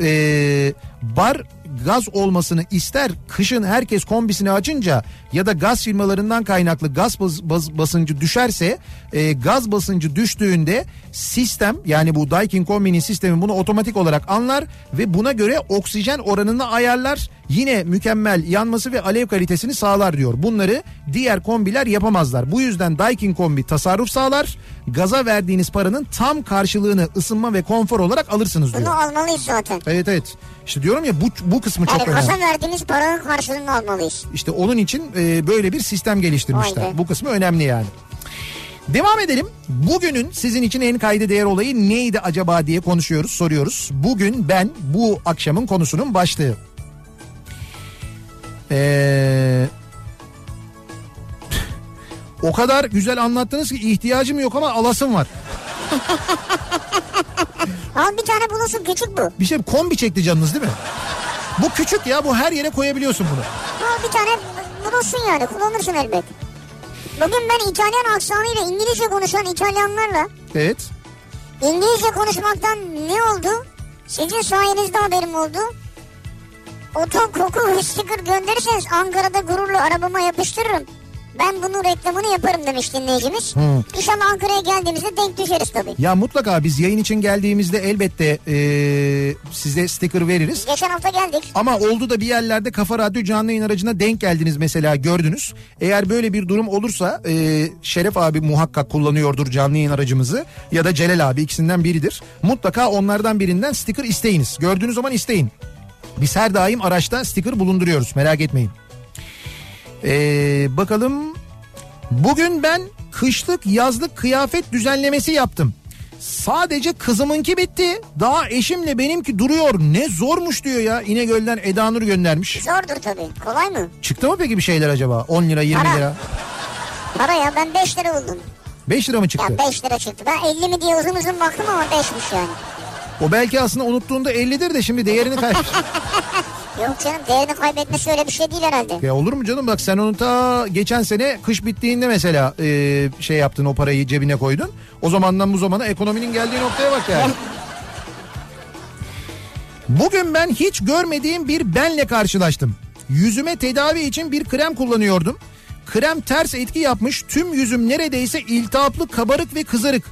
e, bar gaz olmasını ister. Kışın herkes kombisini açınca ya da gaz firmalarından kaynaklı gaz bas- bas- basıncı düşerse e, gaz basıncı düştüğünde sistem yani bu Daikin kombinin sistemi bunu otomatik olarak anlar ve buna göre oksijen oranını ayarlar yine mükemmel yanması ve alev kalitesini sağlar diyor. Bunları diğer kombiler yapamazlar. Bu yüzden Daikin kombi tasarruf sağlar. Gaza verdiğiniz paranın tam karşılığını ısınma ve konfor olarak alırsınız diyor. Bunu almalıyız zaten. Evet evet. İşte diyorum ya bu bu kısmı çok Yani önemli. kasa verdiğimiz paranın karşılığını almalıyız. İşte onun için e, böyle bir sistem geliştirmişler. Bu kısmı önemli yani. Devam edelim. Bugünün sizin için en kayda değer olayı neydi acaba diye konuşuyoruz, soruyoruz. Bugün ben bu akşamın konusunun başlığı. Ee, o kadar güzel anlattınız ki ihtiyacım yok ama alasım var. (laughs) Al bir tane bulursun küçük bu. Bir şey kombi çekti canınız değil mi? Bu küçük ya bu her yere koyabiliyorsun bunu. Al bir tane bulursun yani kullanırsın elbet. Bugün ben İtalyan aksanıyla İngilizce konuşan İtalyanlarla Evet. İngilizce konuşmaktan ne oldu? Sizin sayenizde haberim oldu. Oto koku ve sticker gönderirseniz Ankara'da gururla arabama yapıştırırım. Ben bunun reklamını yaparım demiş dinleyicimiz. Hı. İnşallah Ankara'ya geldiğimizde denk düşeriz tabii. Ya mutlaka biz yayın için geldiğimizde elbette eee, size sticker veririz. Geçen hafta geldik. Ama oldu da bir yerlerde Kafa Radyo canlı yayın aracına denk geldiniz mesela gördünüz. Eğer böyle bir durum olursa eee, Şeref abi muhakkak kullanıyordur canlı yayın aracımızı ya da Celal abi ikisinden biridir. Mutlaka onlardan birinden sticker isteyiniz. Gördüğünüz zaman isteyin. Biz her daim araçta sticker bulunduruyoruz merak etmeyin. Ee, bakalım bugün ben kışlık yazlık kıyafet düzenlemesi yaptım. Sadece kızımınki bitti. Daha eşimle benimki duruyor. Ne zormuş diyor ya. İnegöl'den Eda Nur göndermiş. Zordur tabii. Kolay mı? Çıktı mı peki bir şeyler acaba? 10 lira 20 Para. lira. Para ya ben 5 lira buldum. 5 lira mı çıktı? Ya 5 lira çıktı. Ben 50 mi diye uzun uzun baktım ama 5'miş yani. O belki aslında unuttuğunda 50'dir de şimdi değerini (laughs) kaybetmiş. Yok canım değerini kaybetmesi öyle bir şey değil herhalde. ya olur mu canım bak sen onu ta geçen sene kış bittiğinde mesela e, şey yaptın o parayı cebine koydun. O zamandan bu zamana ekonominin geldiği noktaya bak yani. Bugün ben hiç görmediğim bir benle karşılaştım. Yüzüme tedavi için bir krem kullanıyordum. Krem ters etki yapmış tüm yüzüm neredeyse iltihaplı kabarık ve kızarık.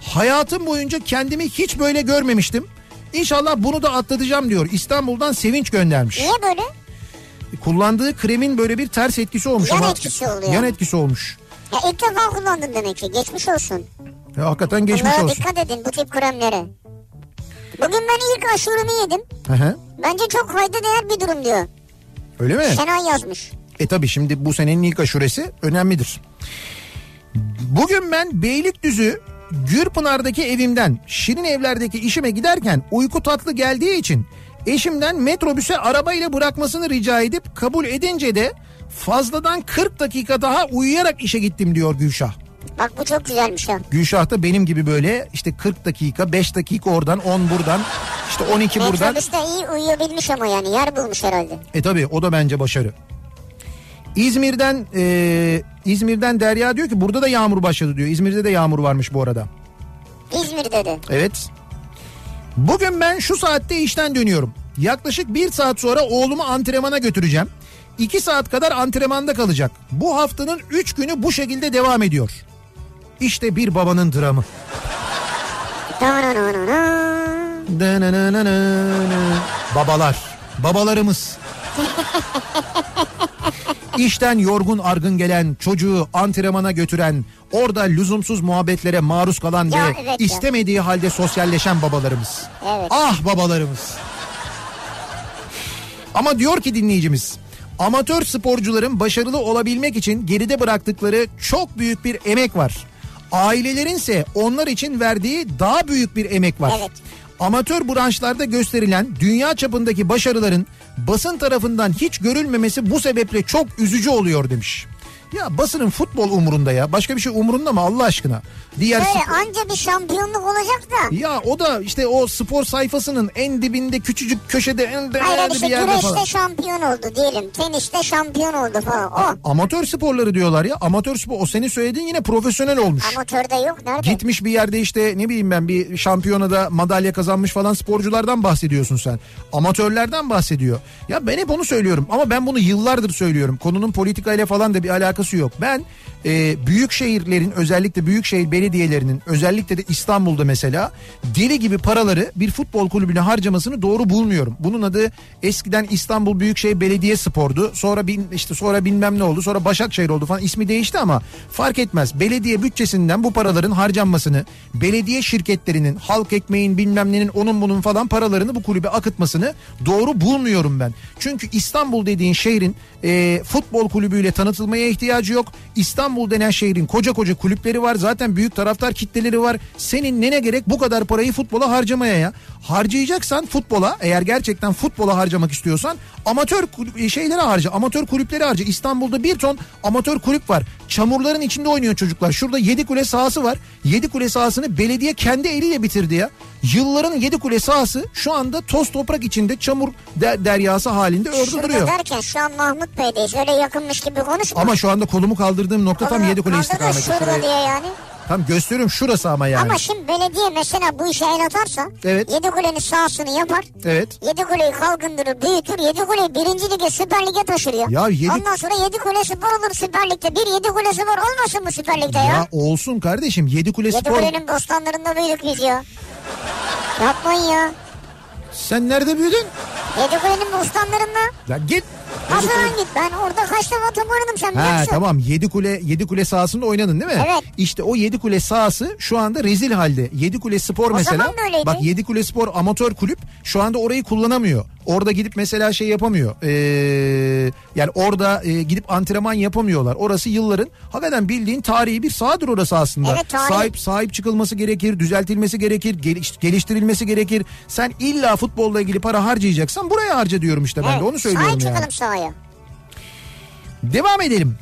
Hayatım boyunca kendimi hiç böyle görmemiştim. İnşallah bunu da atlatacağım diyor. İstanbul'dan Sevinç göndermiş. Niye böyle? Kullandığı kremin böyle bir ters etkisi olmuş. Yan ama- etkisi oluyor. Yan etkisi olmuş. Ya ilk defa kullandın demek ki. Geçmiş olsun. Ya hakikaten geçmiş Bunlara olsun. dikkat edin bu tip kremlere. Bugün ben ilk aşurumu yedim. Hı hı. Bence çok kayda değer bir durum diyor. Öyle mi? Şenay yazmış. E tabi şimdi bu senenin ilk aşuresi önemlidir. Bugün ben Beylikdüzü Gürpınar'daki evimden Şirin Evler'deki işime giderken uyku tatlı geldiği için eşimden metrobüse arabayla bırakmasını rica edip kabul edince de fazladan 40 dakika daha uyuyarak işe gittim diyor Gülşah. Bak bu çok güzelmiş ha. Gülşah da benim gibi böyle işte 40 dakika 5 dakika oradan 10 buradan işte 12 buradan. Metrobüste iyi uyuyabilmiş ama yani yer bulmuş herhalde. E tabi o da bence başarı. İzmir'den e, İzmir'den Derya diyor ki burada da yağmur başladı diyor. İzmir'de de yağmur varmış bu arada. İzmir'de de. Evet. Bugün ben şu saatte işten dönüyorum. Yaklaşık bir saat sonra oğlumu antrenmana götüreceğim. İki saat kadar antrenmanda kalacak. Bu haftanın üç günü bu şekilde devam ediyor. İşte bir babanın dramı. Babalar, babalarımız. (laughs) İşten yorgun argın gelen çocuğu antrenmana götüren, orada lüzumsuz muhabbetlere maruz kalan Ya ve evet ya. istemediği halde sosyalleşen babalarımız. Evet. Ah babalarımız. Ama diyor ki dinleyicimiz, amatör sporcuların başarılı olabilmek için geride bıraktıkları çok büyük bir emek var. Ailelerin ise onlar için verdiği daha büyük bir emek var. Evet. Amatör branşlarda gösterilen dünya çapındaki başarıların basın tarafından hiç görülmemesi bu sebeple çok üzücü oluyor demiş. Ya basının futbol umurunda ya. Başka bir şey umurunda mı Allah aşkına? Diğer Böyle spor- anca bir şampiyonluk olacak da. ya o da işte o spor sayfasının en dibinde küçücük köşede en Hayır işte bir yerde güreşte falan. şampiyon oldu diyelim. Teniste şampiyon oldu falan. O. Amatör sporları diyorlar ya. Amatör spor o senin söylediğin yine profesyonel olmuş. Amatörde yok. Nerede? Gitmiş bir yerde işte ne bileyim ben bir şampiyonada madalya kazanmış falan sporculardan bahsediyorsun sen. Amatörlerden bahsediyor. Ya ben hep onu söylüyorum ama ben bunu yıllardır söylüyorum. Konunun politikayla falan da bir alakası yok. Ben e, büyük şehirlerin özellikle büyük şehir belediyelerinin özellikle de İstanbul'da mesela deli gibi paraları bir futbol kulübüne harcamasını doğru bulmuyorum. Bunun adı eskiden İstanbul Büyükşehir Belediye Spor'du. Sonra bin, işte sonra bilmem ne oldu. Sonra Başakşehir oldu falan. ismi değişti ama fark etmez. Belediye bütçesinden bu paraların harcanmasını, belediye şirketlerinin, halk ekmeğin bilmem nenin onun bunun falan paralarını bu kulübe akıtmasını doğru bulmuyorum ben. Çünkü İstanbul dediğin şehrin e, futbol kulübüyle tanıtılmaya ihtiyacı yok. İstanbul denen şehrin koca koca kulüpleri var. Zaten büyük taraftar kitleleri var. Senin nene gerek bu kadar parayı futbola harcamaya ya? Harcayacaksan futbola eğer gerçekten futbola harcamak istiyorsan amatör kulüp- şeylere harca. Amatör kulüpleri harca. İstanbul'da bir ton amatör kulüp var. Çamurların içinde oynuyor çocuklar. Şurada yedi kule sahası var. Yedi kule sahasını belediye kendi eliyle bitirdi ya. Yılların yedi kule sahası şu anda toz toprak içinde çamur der- deryası halinde orada Şurada duruyor. derken şu an Mahmut Bey'deyiz. Öyle yakınmış gibi konuşma. Ama şu anda kolumu kaldırdığım nokta tam Oğlum, yedi kule da istikameti. Şurada diye yani. Tam gösteriyorum şurası ama yani. Ama şimdi belediye mesela bu işe el atarsa Evet. yedi kulenin sahasını yapar. Evet. Yedi kuleyi kalkındırır, büyütür. Yedi kuleyi birinci lige, süper lige taşır ya. Yedi- Ondan sonra yedi kule spor olur süper ligde. Bir yedi kule spor olmasın mı süper ligde ya? Ya olsun kardeşim yedi kule Yedi spor. kulenin bostanlarında büyüdük biz ya. Yapmayın ya. Sen nerede büyüdün? Yedi kulenin bostanlarında. Ya git. Nasıl lan git? Ben orada kaç defa top oynadım sen biliyor Ha tamam yedi kule yedi kule sahasında oynadın değil mi? Evet. İşte o yedi kule sahası şu anda rezil halde. Yedi kule spor mesela. da öyleydi. Bak yedi kule spor amatör kulüp şu anda orayı kullanamıyor. Orada gidip mesela şey yapamıyor. Ee, yani orada e, gidip antrenman yapamıyorlar. Orası yılların hakikaten bildiğin tarihi bir sahadır orası aslında. Evet, tarihi. Sahip sahip çıkılması gerekir, düzeltilmesi gerekir, geliş- geliştirilmesi gerekir. Sen illa futbolla ilgili para harcayacaksan buraya harca diyorum işte ben de onu söylüyorum Sahip yani. çıkalım sahaya. Devam edelim.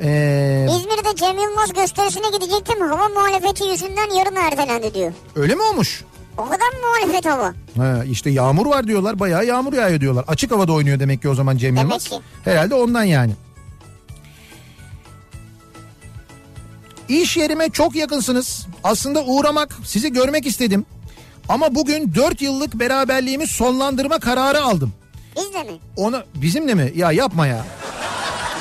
Ee, İzmir'de Cem Yılmaz gösterisine gidecektim. Hava muhalefeti yüzünden yarın ertelendi diyor. öyle mi olmuş? O kadar muhalefet hava? Ha, işte yağmur var diyorlar. Bayağı yağmur yağıyor diyorlar. Açık havada oynuyor demek ki o zaman Cem Demek Yılmaz. ki. Herhalde ondan yani. İş yerime çok yakınsınız. Aslında uğramak, sizi görmek istedim. Ama bugün 4 yıllık beraberliğimi sonlandırma kararı aldım. Biz de mi? Onu bizimle mi? Ya yapma ya.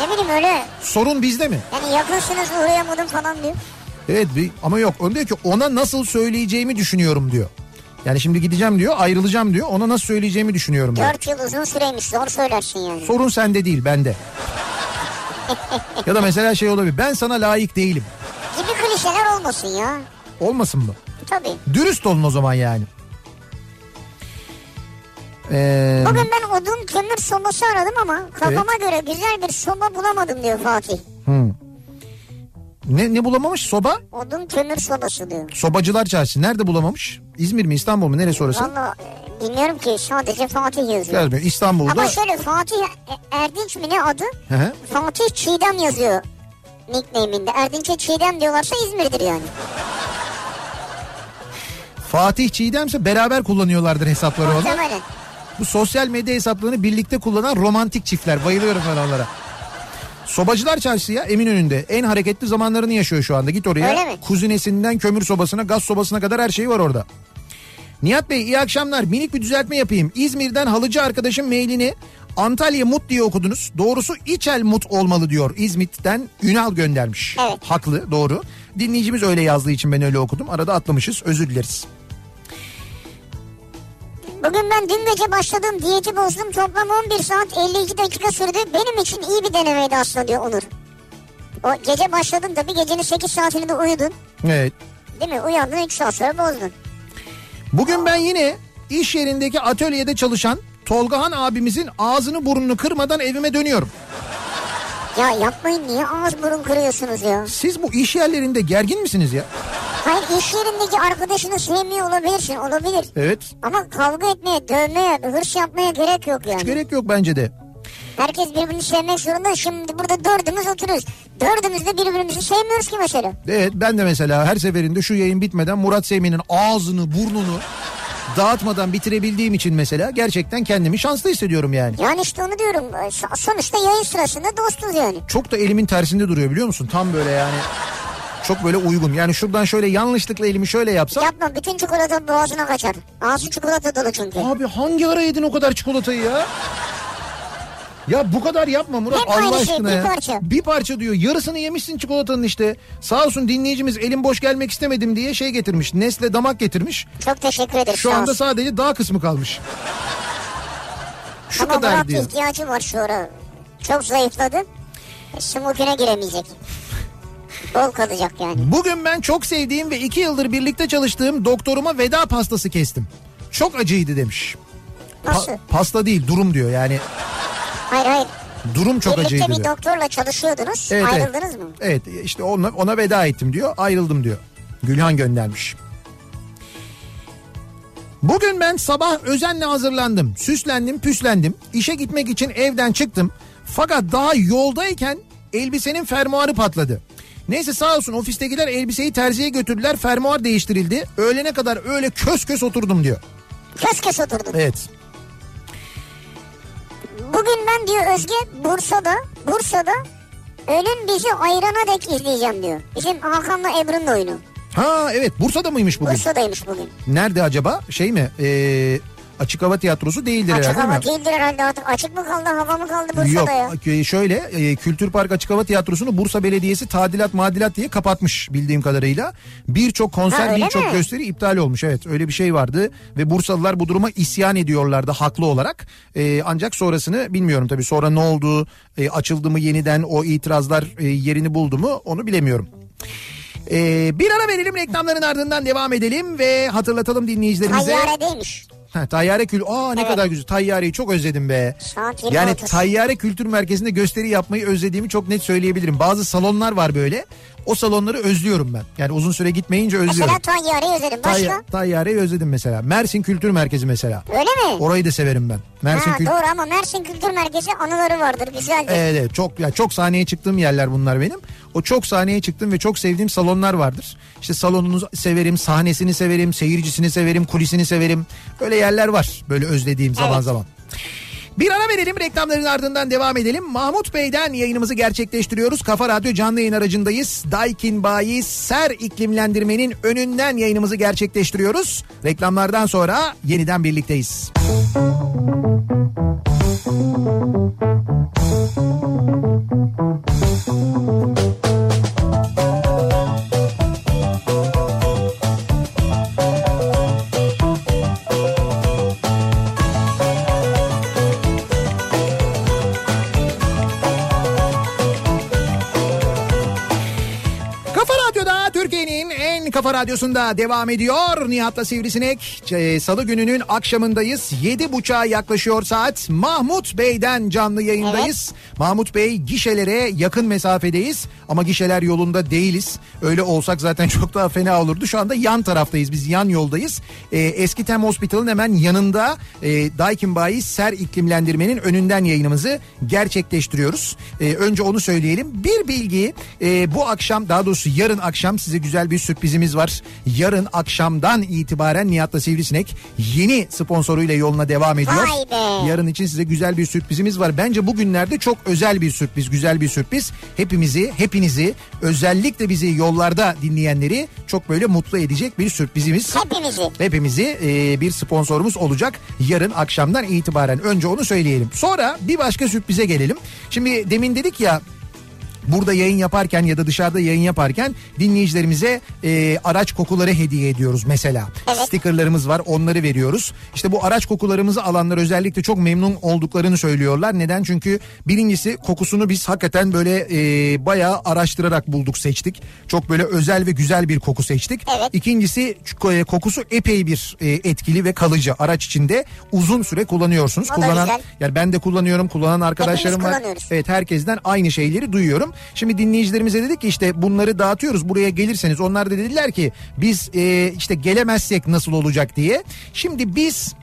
Ne bileyim öyle. Sorun bizde mi? Yani yakınsınız uğrayamadım falan diyor. Evet bir, ama yok. Onu diyor ki ona nasıl söyleyeceğimi düşünüyorum diyor. Yani şimdi gideceğim diyor, ayrılacağım diyor. Ona nasıl söyleyeceğimi düşünüyorum diyor. Dört yıl uzun süreymiş zor söylersin yani. Sorun sende değil, bende. ya da mesela şey olabilir. Ben sana layık değilim. Gibi klişeler olmasın ya. Olmasın mı? Tabii. Dürüst olun o zaman yani. Ee, Bugün ben odun kömür sobası aradım ama kafama göre güzel bir soba bulamadım diyor Fatih. hı. Ne, ne bulamamış? Soba? Odun kömür sobası diyor. Sobacılar Çarşısı. Nerede bulamamış? İzmir mi İstanbul mu? Neresi orası? Valla e, bilmiyorum ki sadece Fatih yazıyor. Yazmıyor. İstanbul'da. Ama şöyle Fatih E- Erdinç mi ne adı? Hı hı. Fatih Çiğdem yazıyor nickname'inde. Erdinç'e Çiğdem diyorlarsa İzmir'dir yani. Fatih Çiğdem'se beraber kullanıyorlardır hesapları onu. Muhtemelen. Bu sosyal medya hesaplarını birlikte kullanan romantik çiftler. Bayılıyorum ben onlara. Sobacılar Çarşısı ya Eminönü'nde en hareketli zamanlarını yaşıyor şu anda. Git oraya. Öyle mi? Kuzinesinden kömür sobasına, gaz sobasına kadar her şey var orada. Nihat Bey iyi akşamlar. Minik bir düzeltme yapayım. İzmir'den halıcı arkadaşım mailini Antalya Mut diye okudunuz. Doğrusu İçel Mut olmalı diyor. İzmit'ten Ünal göndermiş. Evet. Haklı doğru. Dinleyicimiz öyle yazdığı için ben öyle okudum. Arada atlamışız özür dileriz. Bugün ben dün gece başladığım diyeti bozdum. Toplam 11 saat 52 dakika sürdü. Benim için iyi bir denemeydi aslında diyor Onur. O gece başladın tabii gecenin 8 saatini de uyudun. Evet. Değil mi? Uyandın 3 saat sonra bozdun. Bugün ben yine iş yerindeki atölyede çalışan Tolgahan abimizin ağzını burnunu kırmadan evime dönüyorum. Ya yapmayın niye ağız burun kırıyorsunuz ya? Siz bu iş yerlerinde gergin misiniz ya? Hayır iş yerindeki arkadaşını sevmiyor olabilirsin olabilir. Evet. Ama kavga etmeye, dövmeye, hırs yapmaya gerek yok yani. Hiç gerek yok bence de. Herkes birbirini sevmek zorunda. Şimdi burada dördümüz oturuyoruz. Dördümüz de birbirimizi sevmiyoruz ki mesela. Evet ben de mesela her seferinde şu yayın bitmeden Murat Seymen'in ağzını burnunu dağıtmadan bitirebildiğim için mesela gerçekten kendimi şanslı hissediyorum yani. Yani işte onu diyorum. So- Sonuçta yayın sırasında dostuz yani. Çok da elimin tersinde duruyor biliyor musun? Tam böyle yani çok böyle uygun. Yani şuradan şöyle yanlışlıkla elimi şöyle yapsam. Yapma bütün çikolata boğazına kaçar. Ağzı çikolata dolu çünkü. Abi hangi ara yedin o kadar çikolatayı ya? Ya bu kadar yapma Murat Hep Allah şey, aşkına bir ya. parça. Bir parça diyor. Yarısını yemişsin çikolatanın işte. Sağ olsun dinleyicimiz elim boş gelmek istemedim diye şey getirmiş. Nesle damak getirmiş. Çok teşekkür ederim. Şu anda sadece dağ kısmı kalmış. Şu Ama kadar Murat diyor. ihtiyacı var şu ara. Çok zayıfladı. E, Smokine giremeyecek. Bol kalacak yani. Bugün ben çok sevdiğim ve iki yıldır birlikte çalıştığım doktoruma veda pastası kestim. Çok acıydı demiş. Pa- Nasıl? pasta değil durum diyor yani. Hayır hayır. Durum çok Birlikte acıydı. bir diyor. doktorla çalışıyordunuz. Evet, evet. Ayrıldınız mı? Evet işte ona, ona veda ettim diyor ayrıldım diyor. Gülhan göndermiş. Bugün ben sabah özenle hazırlandım. Süslendim püslendim. İşe gitmek için evden çıktım. Fakat daha yoldayken elbisenin fermuarı patladı. Neyse sağ olsun ofistekiler elbiseyi terziye götürdüler. Fermuar değiştirildi. Öğlene kadar öyle kös kös oturdum diyor. Kös kös oturdun. Evet. Bugün ben diyor Özge Bursa'da Bursa'da ölüm bizi ayrana dek izleyeceğim diyor. Bizim Hakan'la Ebru'nun oyunu. Ha evet Bursa'da mıymış bugün? Bursa'daymış bugün. Nerede acaba? Şey mi? Ee, açık hava tiyatrosu değildir Açık herhalde hava değil mi? değildir herhalde artık. Açık mı kaldı hava mı kaldı Bursa'da Yok ya? e, şöyle e, Kültür Park Açık Hava Tiyatrosu'nu Bursa Belediyesi tadilat madilat diye kapatmış bildiğim kadarıyla. Birçok konser birçok gösteri iptal olmuş evet öyle bir şey vardı. Ve Bursalılar bu duruma isyan ediyorlardı haklı olarak. E, ancak sonrasını bilmiyorum tabii sonra ne oldu e, açıldı mı yeniden o itirazlar e, yerini buldu mu onu bilemiyorum. E, bir ara verelim reklamların ardından devam edelim ve hatırlatalım dinleyicilerimize. Tayyaredeymiş. Ha, tayyare kül. Aa ne Evet. kadar güzel. Tayyareyi çok özledim be. Saat 20 Yani 30. Tayyare Kültür Merkezi'nde gösteri yapmayı özlediğimi çok net söyleyebilirim. Bazı salonlar var böyle. O salonları özlüyorum ben. Yani uzun süre gitmeyince özlüyorum. Mesela Tayyare'yi özledim. Başka? Tay- Tayyareyi özledim mesela. Mersin Kültür Merkezi mesela. Öyle mi? Orayı da severim ben. Mersin ha, Kült- doğru ama Mersin Kültür Merkezi anıları vardır güzeldir. Evet, evet çok ya çok sahneye çıktığım yerler bunlar benim. O çok sahneye çıktım ve çok sevdiğim salonlar vardır. İşte salonunu severim, sahnesini severim, seyircisini severim, kulisini severim. Böyle yerler var böyle özlediğim zaman Evet. zaman. Bir ara verelim reklamların ardından devam edelim. Mahmut Bey'den yayınımızı gerçekleştiriyoruz. Kafa Radyo canlı yayın aracındayız. Daikin Bayi Ser iklimlendirmenin önünden yayınımızı gerçekleştiriyoruz. Reklamlardan sonra yeniden birlikteyiz. Kafa Radyo'da Türkiye'nin en kafa radyosunda devam ediyor. Nihat'la Sivrisinek. Salı gününün akşamındayız. Yedi buçuğa yaklaşıyor saat. Mahmut Bey'den canlı yayındayız. Mahmut Bey gişelere yakın mesafedeyiz. Ama gişeler yolunda değiliz. Öyle olsak zaten (laughs) çok daha fena olurdu. Şu anda yan taraftayız. Biz yan yoldayız. Ee, Eski Tem Hospital'ın hemen yanında e, Daikin Bayi Ser iklimlendirmenin önünden yayınımızı gerçekleştiriyoruz. Ee, önce onu söyleyelim. Bir bilgi e, bu akşam daha doğrusu yarın akşam size güzel bir sürprizimiz var. Yarın akşamdan itibaren Nihat'la Sivrisinek yeni sponsoruyla yoluna devam ediyor. Be. Yarın için size güzel bir sürprizimiz var. Bence bugünlerde çok özel bir sürpriz, güzel bir sürpriz. Hepimizi, hepinizi, özellikle bizi yollarda dinleyenleri çok böyle mutlu edecek bir sürprizimiz. Hepimizi. Hepimizi e, bir sponsorumuz olacak yarın akşamdan itibaren. Önce onu söyleyelim. Sonra bir başka sürprize gelelim. Şimdi demin dedik ya burada yayın yaparken ya da dışarıda yayın yaparken dinleyicilerimize e, araç kokuları hediye ediyoruz mesela. Evet. Stikerlerimiz var onları veriyoruz. İşte bu araç kokularımızı alanlar özellikle çok memnun olduklarını söylüyorlar. Neden? Çünkü birincisi kokusunu biz hakikaten böyle e, bayağı araştırarak bulduk seçtik. Çok böyle özel ve güzel bir koku seçtik. Evet. İkincisi e, kokusu epey bir e, etkili ve kalıcı. Araç içinde uzun süre kullanıyorsunuz. O Kullanan yani ben de kullanıyorum, kullanan arkadaşlarım var. Evet herkesten aynı şeyleri duyuyorum. Şimdi dinleyicilerimize dedik ki işte bunları dağıtıyoruz. Buraya gelirseniz onlar da dediler ki biz e, işte gelemezsek nasıl olacak diye. Şimdi biz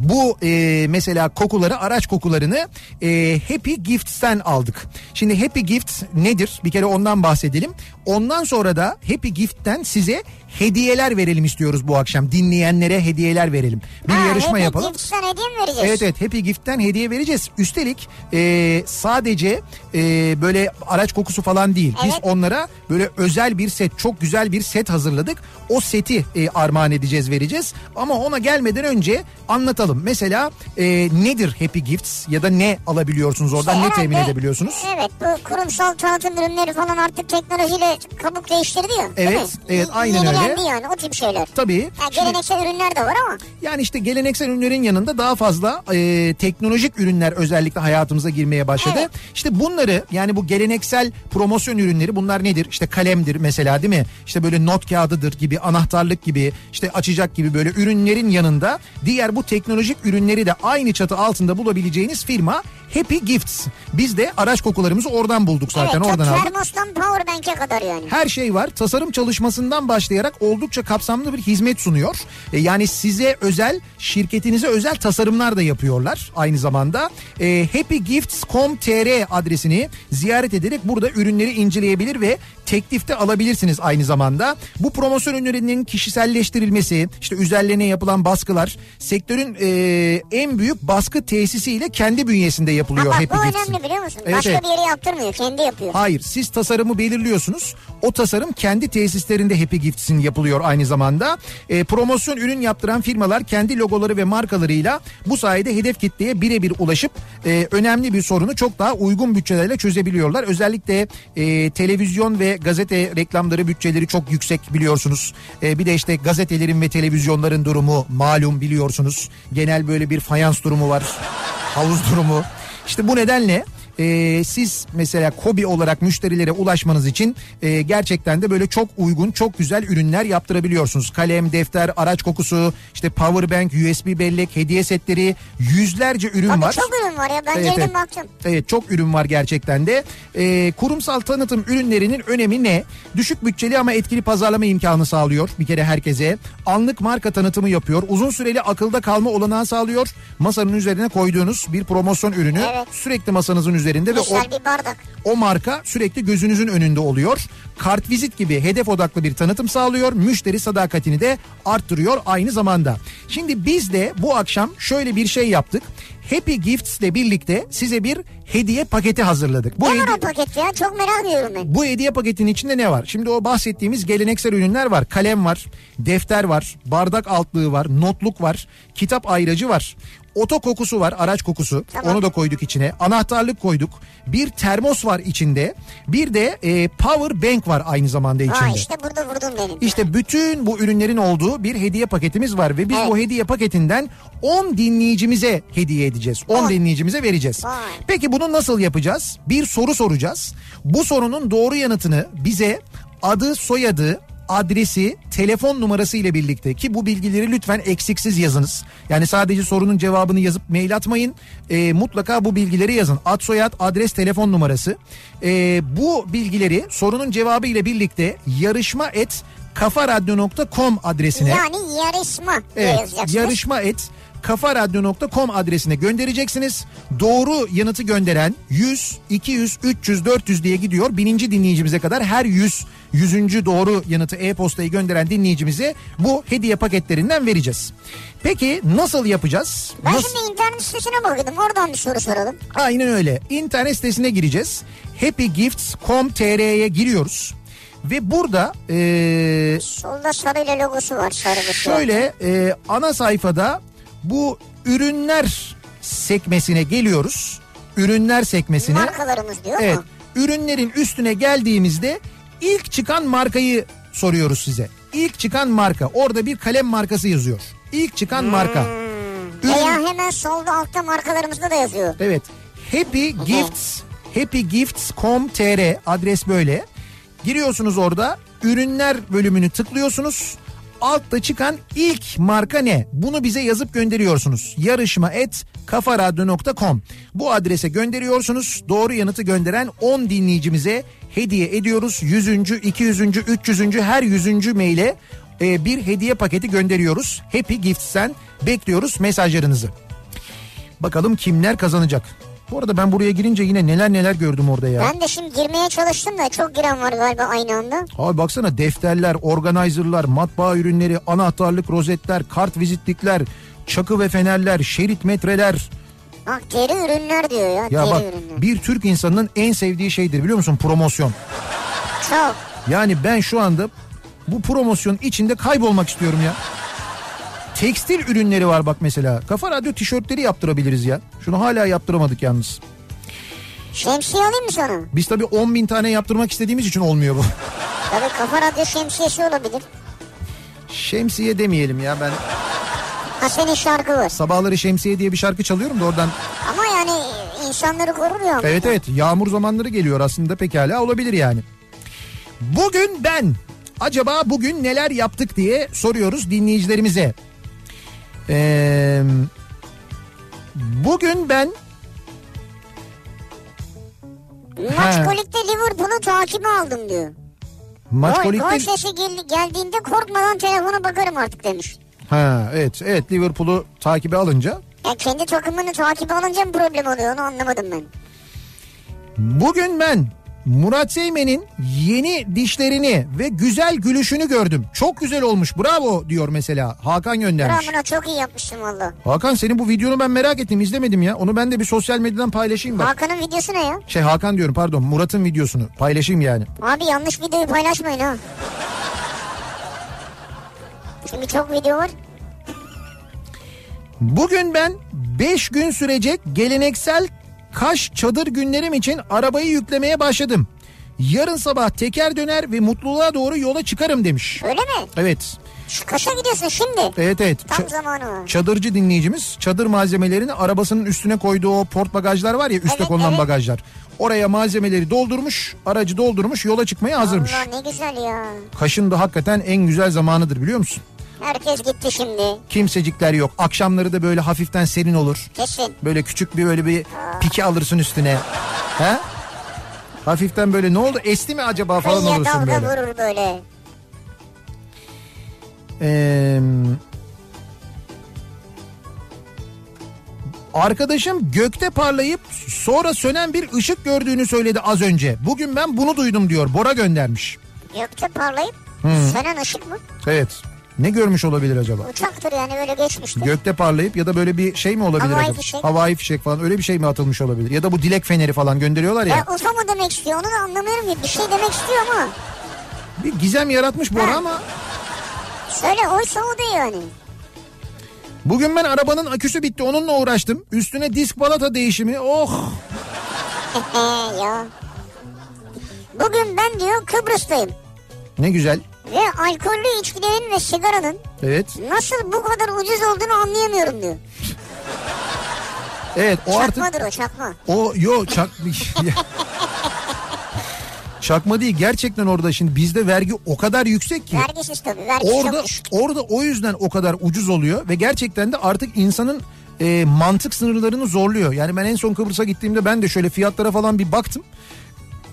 bu e, mesela kokuları araç kokularını e, Happy Gifts'ten aldık. Şimdi Happy Gift nedir? Bir kere ondan bahsedelim. Ondan sonra da Happy Gift'ten size hediyeler verelim istiyoruz bu akşam. Dinleyenlere hediyeler verelim. Bir Ha, yarışma Happy yapalım. Gifts'ten hediye mi vereceğiz? Evet evet Happy Gift'ten hediye vereceğiz. Üstelik e, sadece e, böyle araç kokusu falan değil. Biz Evet. onlara böyle özel bir set çok güzel bir set hazırladık. O seti e, armağan edeceğiz vereceğiz. Ama ona gelmeden önce anlatalım. Mesela e, nedir Happy Gifts ya da ne alabiliyorsunuz oradan İşte ne temin herhalde- edebiliyorsunuz? Evet bu kurumsal tanıtım ürünleri falan artık teknolojiyle kabuk değiştirdi ya. Evet, evet, aynen Yenilendi öyle. yani o tip şeyler. Tabii. Yani Şimdi- geleneksel ürünler de var ama. Yani işte geleneksel ürünlerin yanında daha fazla e, teknolojik ürünler özellikle hayatımıza girmeye başladı. Evet. İşte bunları yani bu geleneksel promosyon ürünleri bunlar nedir? İşte kalemdir mesela değil mi? İşte böyle not kağıdıdır gibi, anahtarlık gibi, işte açacak gibi böyle ürünlerin yanında diğer bu teknolojik ürünleri de aynı çatı altında bulabileceğiniz firma Happy Gifts. Biz de araç kokularımızı oradan bulduk zaten evet, oradan aldık. termostan powerbank'e kadar yani. Her şey var. Tasarım çalışmasından başlayarak oldukça kapsamlı bir hizmet sunuyor. E, yani size özel, şirketinize özel tasarımlar da yapıyorlar aynı zamanda. E, happygifts.com.tr adresini ziyaret ederek burada ürünleri inceleyebilir ve teklifte alabilirsiniz aynı zamanda. Bu promosyon ürünlerinin kişiselleştirilmesi, işte üzerlerine yapılan baskılar sektörün e, en büyük baskı tesisiyle kendi bünyesinde yapılıyor Happy bu Gifts'in. önemli biliyor musun? Evet, Başka evet. bir yere yaptırmıyor kendi yapıyor. Hayır siz tasarımı belirliyorsunuz. O tasarım kendi tesislerinde Happy Gifts'in yapılıyor aynı zamanda. E, promosyon ürün yaptıran firmalar kendi logoları ve markalarıyla bu sayede hedef kitleye birebir ulaşıp e, önemli bir sorunu çok daha uygun bütçelerle çözebiliyorlar. Özellikle e, televizyon ve gazete reklamları bütçeleri çok yüksek biliyorsunuz. E, bir de işte gazetelerin ve televizyonların durumu malum biliyorsunuz. Genel böyle bir fayans durumu var. Havuz durumu. İşte bu nedenle e, siz mesela kobi olarak müşterilere ulaşmanız için e, gerçekten de böyle çok uygun çok güzel ürünler yaptırabiliyorsunuz. Kalem, defter, araç kokusu, işte power bank, USB bellek, hediye setleri yüzlerce ürün Tabii var. çok ürün var ya ben Evet, geldim evet. baktım. Evet çok ürün var gerçekten de. Ee, kurumsal tanıtım ürünlerinin önemi ne? Düşük bütçeli ama etkili pazarlama imkanı sağlıyor bir kere herkese. Anlık marka tanıtımı yapıyor. Uzun süreli akılda kalma olanağı sağlıyor. Masanın üzerine koyduğunuz bir promosyon ürünü Evet. sürekli masanızın üzerinde ve o, Güzel bir bardak. o marka sürekli gözünüzün önünde oluyor. Kartvizit gibi hedef odaklı bir tanıtım sağlıyor. Müşteri sadakatini de arttırıyor aynı zamanda. Şimdi biz de bu akşam şöyle bir şey yaptık. Happy Gifts ile birlikte size bir hediye paketi hazırladık. Bu Ne hediye... var o paket ya çok merak ediyorum ben. Bu hediye paketinin içinde ne var? Şimdi o bahsettiğimiz geleneksel ürünler var. Kalem var, defter var, bardak altlığı var, notluk var, kitap ayracı var. Oto kokusu var, araç kokusu. Tamam. Onu da koyduk içine. Anahtarlık koyduk. Bir termos var içinde. Bir de e, power bank var aynı zamanda içinde. Ha işte burada vurdun benim. İşte bütün bu ürünlerin olduğu bir hediye paketimiz var ve biz Evet. bu hediye paketinden 10 dinleyicimize hediye edeceğiz. 10 On. dinleyicimize vereceğiz. Vay. Peki bunu nasıl yapacağız? Bir soru soracağız. Bu sorunun doğru yanıtını bize adı, soyadı, adresi, telefon numarası ile birlikte ki bu bilgileri lütfen eksiksiz yazınız. Yani sadece sorunun cevabını yazıp mail atmayın. Ee, mutlaka bu bilgileri yazın. Ad, soyad, adres, telefon numarası. Ee, bu bilgileri sorunun cevabı ile birlikte yarışma et kafaradyo.com adresine Yani yarışma Evet yazacaksınız. yarışma et kafaradyo.com adresine göndereceksiniz. Doğru yanıtı gönderen 100, 200, 300, 400 diye gidiyor. Bininci dinleyicimize kadar her 100, 100. doğru yanıtı e-postayı gönderen dinleyicimize bu hediye paketlerinden vereceğiz. Peki nasıl yapacağız? Ben Nasıl- şimdi internet sitesine bakıyordum. Oradan bir soru soralım. Aynen öyle. İnternet sitesine gireceğiz. happygifts.com.tr'ye giriyoruz. Ve burada eee, Solda sarıyla logosu var. Sarı şöyle eee, ana sayfada bu ürünler sekmesine geliyoruz. Ürünler sekmesine. Markalarımız diyor Evet. mu? Ürünlerin üstüne geldiğimizde ilk çıkan markayı soruyoruz size. İlk çıkan marka. Orada bir kalem markası yazıyor. İlk çıkan marka. Ürün- Veya hemen solda altta markalarımızda da yazıyor. Evet. Happy Gifts happygifts.com.tr adres böyle. Giriyorsunuz orada ürünler bölümünü tıklıyorsunuz. Altta çıkan ilk marka ne? Bunu bize yazıp gönderiyorsunuz. Yarışma et kafaradyo.com Bu adrese gönderiyorsunuz. Doğru yanıtı gönderen 10 dinleyicimize hediye ediyoruz. 100. 200. 300. her 100. maile e, bir hediye paketi gönderiyoruz. Happy Gifts'ten bekliyoruz mesajlarınızı. Bakalım kimler kazanacak. Bu arada ben buraya girince yine neler neler gördüm orada ya. Ben de şimdi girmeye çalıştım da çok giren var galiba aynı anda. Abi baksana defterler, organizerlar, matbaa ürünleri, anahtarlık rozetler, kart vizitlikler, çakı ve fenerler, şerit metreler. Bak deri ürünler diyor ya. Ya deri bak ürünler. bir Türk insanının en sevdiği şeydir biliyor musun? Promosyon. Çok. Yani ben şu anda bu promosyonun içinde kaybolmak istiyorum ya. Tekstil ürünleri var bak mesela. Kafa Radyo tişörtleri yaptırabiliriz ya. Şunu hala yaptıramadık yalnız. Şemsiye alayım mı sana? Biz tabii 10 bin tane yaptırmak istediğimiz için olmuyor bu. (laughs) Tabii kafa radyo şemsiyesi olabilir. Şemsiye demeyelim ya ben Ha senin şarkı var. sabahları şemsiye diye bir şarkı çalıyorum da oradan. Ama yani insanları korur ya. Evet evet yağmur zamanları geliyor aslında pekala olabilir yani. Bugün ben acaba bugün neler yaptık diye soruyoruz dinleyicilerimize. Ee, bugün ben Maç kolikte Liverpool'u takibe aldım diyor. maç kolikte... gol sesi gel- geldiğinde korkmadan telefona bakarım artık demiş. Ha evet evet Liverpool'u takibe alınca Ya kendi takımını takibe alınca mı problem oluyor onu anlamadım ben. Bugün ben Murat Seymen'in yeni dişlerini ve güzel gülüşünü gördüm. Çok güzel olmuş bravo diyor mesela Hakan göndermiş. Bravo çok iyi yapmışsın valla. Hakan senin bu videonu ben merak ettim izlemedim ya. Onu ben de bir sosyal medyadan paylaşayım bak. Hakan'ın videosu ne ya? Şey Hakan diyorum pardon Murat'ın videosunu paylaşayım yani. Abi yanlış videoyu paylaşmayın ha. Şimdi çok video var. Bugün ben 5 gün sürecek geleneksel Kaş çadır günlerim için arabayı yüklemeye başladım. Yarın sabah teker döner ve mutluluğa doğru yola çıkarım demiş. Öyle mi? Evet. Kaş'a gidiyorsun şimdi. Evet evet. Tam Ç- zamanı çadırcı dinleyicimiz çadır malzemelerini arabasının üstüne koyduğu o port bagajlar var ya üstte Evet, konulan evet. bagajlar. Oraya malzemeleri doldurmuş, aracı doldurmuş, yola çıkmaya hazırmış. Allah ne güzel ya. Kaşın da hakikaten en güzel zamanıdır biliyor musun? Herkes gitti şimdi. Kimsecikler yok. Akşamları da böyle hafiften serin olur. Kesin. Böyle küçük bir böyle bir pike alırsın üstüne. He? Hafiften böyle ne oldu? Esti mi acaba falan Kıyıya olursun dalga böyle. vurur böyle. Ee, arkadaşım gökte parlayıp sonra sönen bir ışık gördüğünü söyledi az önce. Bugün ben bunu duydum diyor. Bora göndermiş. Gökte parlayıp sönen ışık mı? Evet. Ne görmüş olabilir acaba? Uçaktır yani böyle geçmiştir. Gökte parlayıp ya da böyle bir şey mi olabilir Havai acaba? fişek. Havai fişek falan öyle bir şey mi atılmış olabilir? Ya da bu dilek feneri falan gönderiyorlar ya. ya UFO mu demek istiyor onu da anlamıyorum ki. Bir şey demek istiyor ama. Bir gizem yaratmış Bora Ha. ama Söyle oysa o değil yani. bugün ben arabanın aküsü bitti onunla uğraştım. Üstüne disk balata değişimi oh. (laughs) Ya. Bugün ben diyor Kıbrıs'tayım. Ne güzel. Ve alkollü içkilerin ve sigaranın Evet. nasıl bu kadar ucuz olduğunu anlayamıyorum diyor. Evet o artık Çakmadır o çakma. o yo çak (laughs) Çakma değil gerçekten orada şimdi bizde vergi o kadar yüksek ki. Vergisiz tabii. Vergisi Orada orada o yüzden o kadar ucuz oluyor ve gerçekten de artık insanın e, mantık sınırlarını zorluyor. Yani ben en son Kıbrıs'a gittiğimde ben de şöyle fiyatlara falan bir baktım.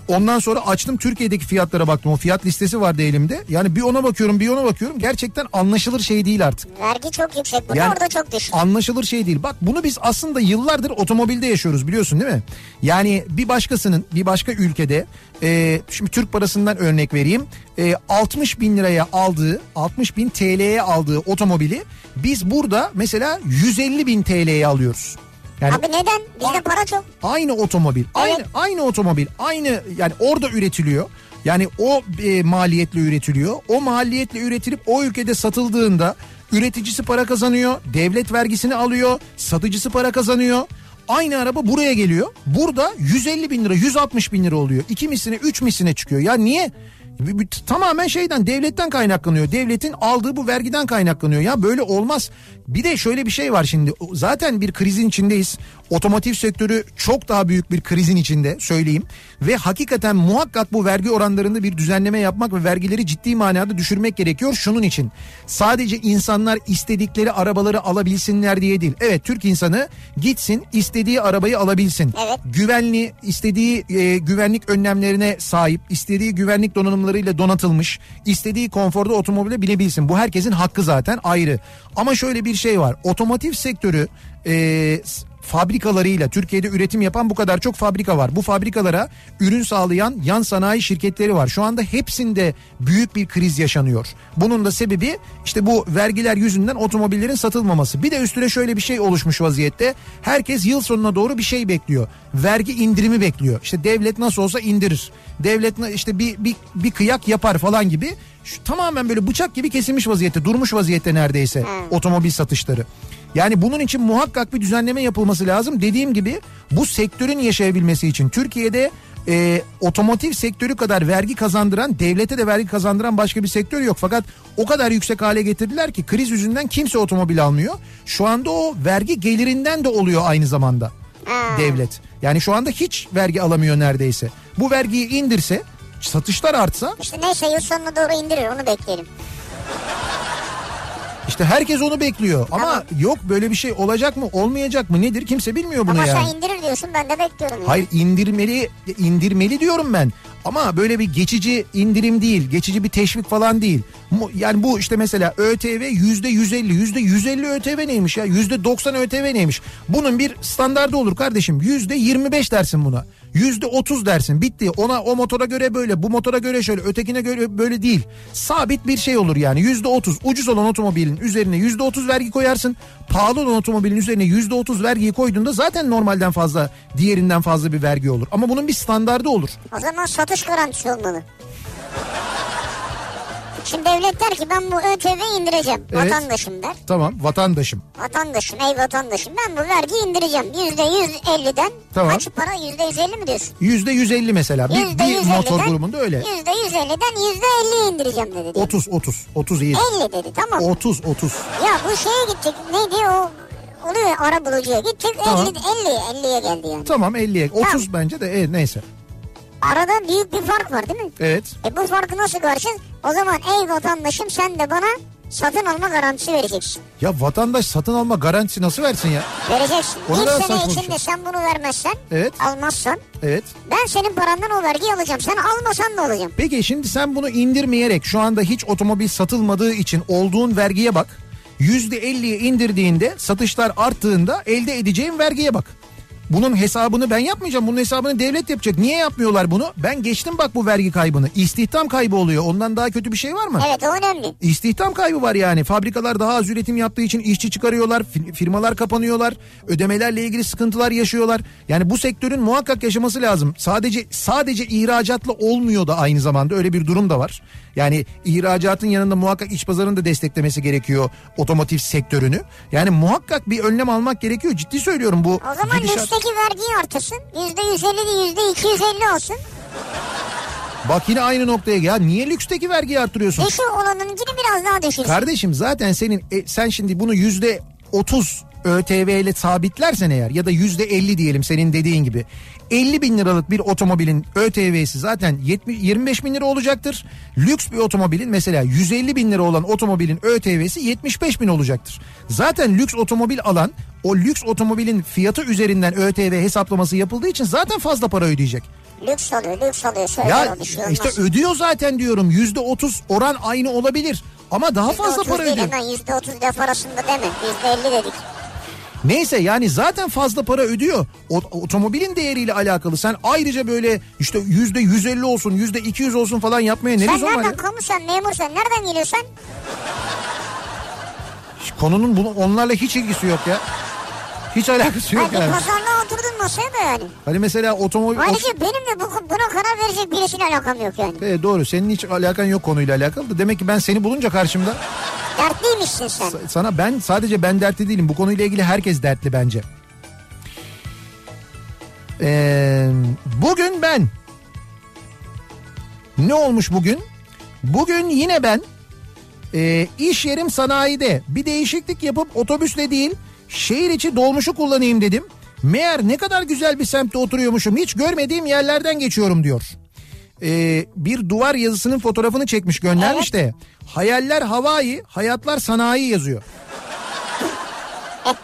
Ondan sonra açtım Türkiye'deki fiyatlara baktım. O fiyat listesi vardı elimde. Yani bir ona bakıyorum bir ona bakıyorum. Gerçekten anlaşılır şey değil artık. Vergi çok yüksek burada Yani orada çok düşük. Anlaşılır şey değil. Bak bunu biz aslında yıllardır otomobilde yaşıyoruz biliyorsun değil mi? Yani bir başkasının bir başka ülkede e, şimdi Türk parasından örnek vereyim. E, 60 bin liraya aldığı 60 bin TL'ye aldığı otomobili biz burada mesela 150 bin TL'ye alıyoruz. Yani Abi neden? Bizde para çok. aynı otomobil, aynı Evet. aynı otomobil, aynı yani orada üretiliyor. Yani o e, maliyetle üretiliyor. O maliyetle üretilip o ülkede satıldığında üreticisi para kazanıyor, devlet vergisini alıyor, satıcısı para kazanıyor. Aynı araba buraya geliyor. Burada 150 bin lira, 160 bin lira oluyor. İki misline, üç misline çıkıyor. Ya niye? Bir- Tamamen şeyden devletten kaynaklanıyor. Devletin aldığı bu vergiden kaynaklanıyor. Ya böyle olmaz. Bir de şöyle bir şey var şimdi. Zaten bir krizin içindeyiz. Otomotiv sektörü çok daha büyük bir krizin içinde söyleyeyim. Ve hakikaten muhakkak bu vergi oranlarında bir düzenleme yapmak ve vergileri ciddi manada düşürmek gerekiyor. Şunun için sadece insanlar istedikleri arabaları alabilsinler diye değil. Evet Türk insanı gitsin istediği arabayı alabilsin. Evet. Güvenli istediği e, güvenlik önlemlerine sahip, istediği güvenlik donanımlarıyla donatılmış, istediği konforda otomobile binebilsin. Bu herkesin hakkı zaten ayrı. Ama şöyle bir şey var. Otomotiv sektörü e, fabrikalarıyla Türkiye'de üretim yapan bu kadar çok fabrika var. Bu fabrikalara ürün sağlayan yan sanayi şirketleri var. Şu anda hepsinde büyük bir kriz yaşanıyor. Bunun da sebebi işte bu vergiler yüzünden otomobillerin satılmaması. Bir de üstüne şöyle bir şey oluşmuş vaziyette. Herkes yıl sonuna doğru bir şey bekliyor. Vergi indirimi bekliyor. İşte devlet nasıl olsa indirir. Devlet işte bir bir, bir kıyak yapar falan gibi. Şu, tamamen böyle bıçak gibi kesilmiş vaziyette, durmuş vaziyette neredeyse otomobil satışları. Yani bunun için muhakkak bir düzenleme yapılması lazım. Dediğim gibi bu sektörün yaşayabilmesi için Türkiye'de e, otomotiv sektörü kadar vergi kazandıran, devlete de vergi kazandıran başka bir sektör yok. Fakat o kadar yüksek hale getirdiler ki kriz yüzünden kimse otomobil almıyor. Şu anda o vergi gelirinden de oluyor aynı zamanda devlet. Yani şu anda hiç vergi alamıyor neredeyse. Bu vergiyi indirse, satışlar artsa İşte neyse yıl sonuna doğru indirir onu bekleyelim. İşte herkes onu bekliyor. Ama yok böyle bir şey olacak mı, olmayacak mı nedir kimse bilmiyor bunu Ama yani. sen indirir diyorsun ben de bekliyorum. Yani. Hayır indirmeli indirmeli diyorum ben. Ama böyle bir geçici indirim değil, geçici bir teşvik falan değil. Yani bu işte mesela ÖTV yüzde 150, yüzde 150 ÖTV neymiş ya? Yüzde 90 ÖTV neymiş? Bunun bir standardı olur kardeşim. Yüzde 25 dersin buna. Yüzde 30 dersin. Bitti. Ona o motora göre böyle, bu motora göre şöyle, ötekine göre böyle değil. Sabit bir şey olur yani. Yüzde 30. Ucuz olan otomobilin üzerine yüzde 30 vergi koyarsın. Pahalı olan otomobilin üzerine yüzde 30 vergiyi koyduğunda zaten normalden fazla, diğerinden fazla bir vergi olur. Ama bunun bir standardı olur. O zaman satış garantisi olmalı. Şimdi devlet der ki ben bu ÖTV'yi indireceğim. Evet. Vatandaşım der. Tamam vatandaşım. Vatandaşım ey vatandaşım ben bu vergiyi indireceğim. Yüzde yüz elliden. Tamam. Kaç para yüzde yüz elli mi diyorsun? Yüzde 150 mesela. Bir, bir yüz motor grubunda öyle. Yüzde yüz elliden yüzde elliye indireceğim dedi. 30 30 30 iyi. 50 dedi tamam. 30 30. Ya bu şeye gittik neydi o oluyor ara bulucuya gittik Tamam. 50 50 50'ye geldi yani. Tamam 50'ye. 30 bence de evet, neyse. Arada büyük bir fark var değil mi? Evet. E bu farkı nasıl karşıyız? O zaman ey vatandaşım sen de bana satın alma garantisi vereceksin. Ya vatandaş satın alma garantisi nasıl versin ya? Vereceksin. O ne bir sene içinde şey. sen bunu vermezsen, Evet. almazsan Evet. ben senin parandan o vergiyi alacağım. Sen almasan da alacağım. Peki şimdi sen bunu indirmeyerek şu anda hiç otomobil satılmadığı için olduğun vergiye bak. %50'ye indirdiğinde satışlar arttığında elde edeceğin vergiye bak. Bunun hesabını ben yapmayacağım. Bunun hesabını devlet yapacak. Niye yapmıyorlar bunu? Ben geçtim bak bu vergi kaybını. İstihdam kaybı oluyor. Ondan daha kötü bir şey var mı? Evet o önemli. İstihdam kaybı var yani. Fabrikalar daha az üretim yaptığı için işçi çıkarıyorlar. fi- Firmalar kapanıyorlar. Ödemelerle ilgili sıkıntılar yaşıyorlar. Yani bu sektörün muhakkak yaşaması lazım. Sadece sadece ihracatla olmuyor da aynı zamanda öyle bir durum da var. Yani ihracatın yanında muhakkak iç pazarını da desteklemesi gerekiyor otomotiv sektörünü. Yani muhakkak bir önlem almak gerekiyor. Ciddi söylüyorum bu. O zaman gidişat- lüksteki vergiyi artırsın. Yüzde yüz elli değil yüzde iki yüz elli olsun. Bak yine aynı noktaya gel. Niye lüksteki vergiyi arttırıyorsun? Eşi olanınkini biraz daha düşürsün. Kardeşim zaten senin e, sen şimdi bunu yüzde 30 ÖTV ile sabitlersen eğer ya da yüzde 50 diyelim senin dediğin gibi 50 bin liralık bir otomobilin ÖTV'si zaten 70, 25 bin lira olacaktır. Lüks bir otomobilin mesela 150 bin lira olan otomobilin ÖTV'si 75 bin olacaktır. Zaten lüks otomobil alan o lüks otomobilin fiyatı üzerinden ÖTV hesaplaması yapıldığı için zaten fazla para ödeyecek. Lüks oluyor lüks oluyor. Söyle Ya bir şey olmaz. işte ödüyor zaten diyorum yüzde otuz oran aynı olabilir ama daha fazla %30 para değil, ödüyor. Hemen yüzde otuz laf arasında deme. Yüzde elli dedik. Neyse yani zaten fazla para ödüyor. O, otomobilin değeriyle alakalı sen ayrıca böyle işte yüzde 150 olsun yüzde 200 olsun falan yapmaya ne Sen lüzum var nereden kamusan memursan nereden geliyorsun? Konunun bunu, onlarla hiç ilgisi yok ya. Hiç alakası yok Hadi yani. pazarlığa oturdun masaya da yani. Hani mesela otomobil... Ayrıca benim de bu, buna karar verecek birisiyle alakam yok yani. Evet, doğru senin hiç alakan yok konuyla alakalı da demek ki ben seni bulunca karşımda Dertliymişsin sen. sa- sana ben sadece ben dertli değilim bu konuyla ilgili herkes dertli bence. Ee, bugün ben ne olmuş bugün? Bugün yine ben e, iş yerim sanayide bir değişiklik yapıp otobüsle değil şehir içi dolmuşu kullanayım dedim. Meğer ne kadar güzel bir semtte oturuyormuşum hiç görmediğim yerlerden geçiyorum diyor. Ee, bir duvar yazısının fotoğrafını çekmiş göndermiş de hayaller havai hayatlar sanayi yazıyor. (laughs)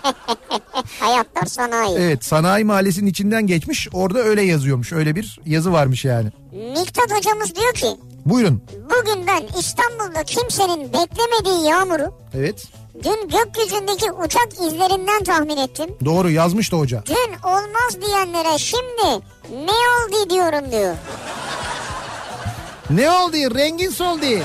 Hayatlar sanayi. Evet sanayi mahallesinin içinden geçmiş orada öyle yazıyormuş öyle bir yazı varmış yani. Miktat hocamız diyor ki Buyurun. bugün ben İstanbul'da kimsenin beklemediği yağmuru Evet dün gökyüzündeki uçak izlerinden tahmin ettim. doğru yazmış da hoca. Dün olmaz diyenlere şimdi ne oldu diyorum diyor. Ne oldu rengin soldu. He.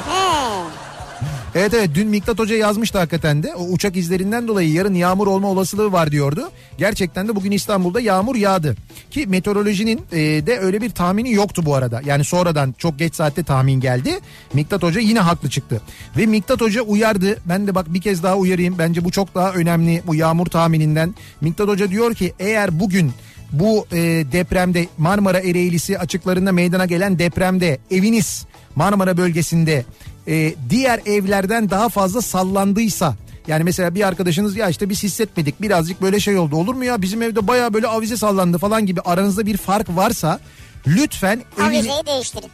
Evet evet dün Miktat Hoca yazmıştı hakikaten de. O uçak izlerinden dolayı yarın yağmur olma olasılığı var diyordu. Gerçekten de bugün İstanbul'da yağmur yağdı. Ki meteorolojinin e, de öyle bir tahmini yoktu bu arada. Yani sonradan çok geç saatte tahmin geldi. Miktat Hoca yine haklı çıktı. Ve Miktat Hoca uyardı. Ben de bak bir kez daha uyarayım. Bence bu çok daha önemli bu yağmur tahmininden. Miktat Hoca diyor ki eğer bugün bu e, depremde Marmara Ereğlisi açıklarında meydana gelen depremde eviniz Marmara bölgesinde e, diğer evlerden daha fazla sallandıysa yani mesela bir arkadaşınız ya işte biz hissetmedik birazcık böyle şey oldu olur mu ya bizim evde baya böyle avize sallandı falan gibi aranızda bir fark varsa lütfen evini, Avizeyi değiştirin.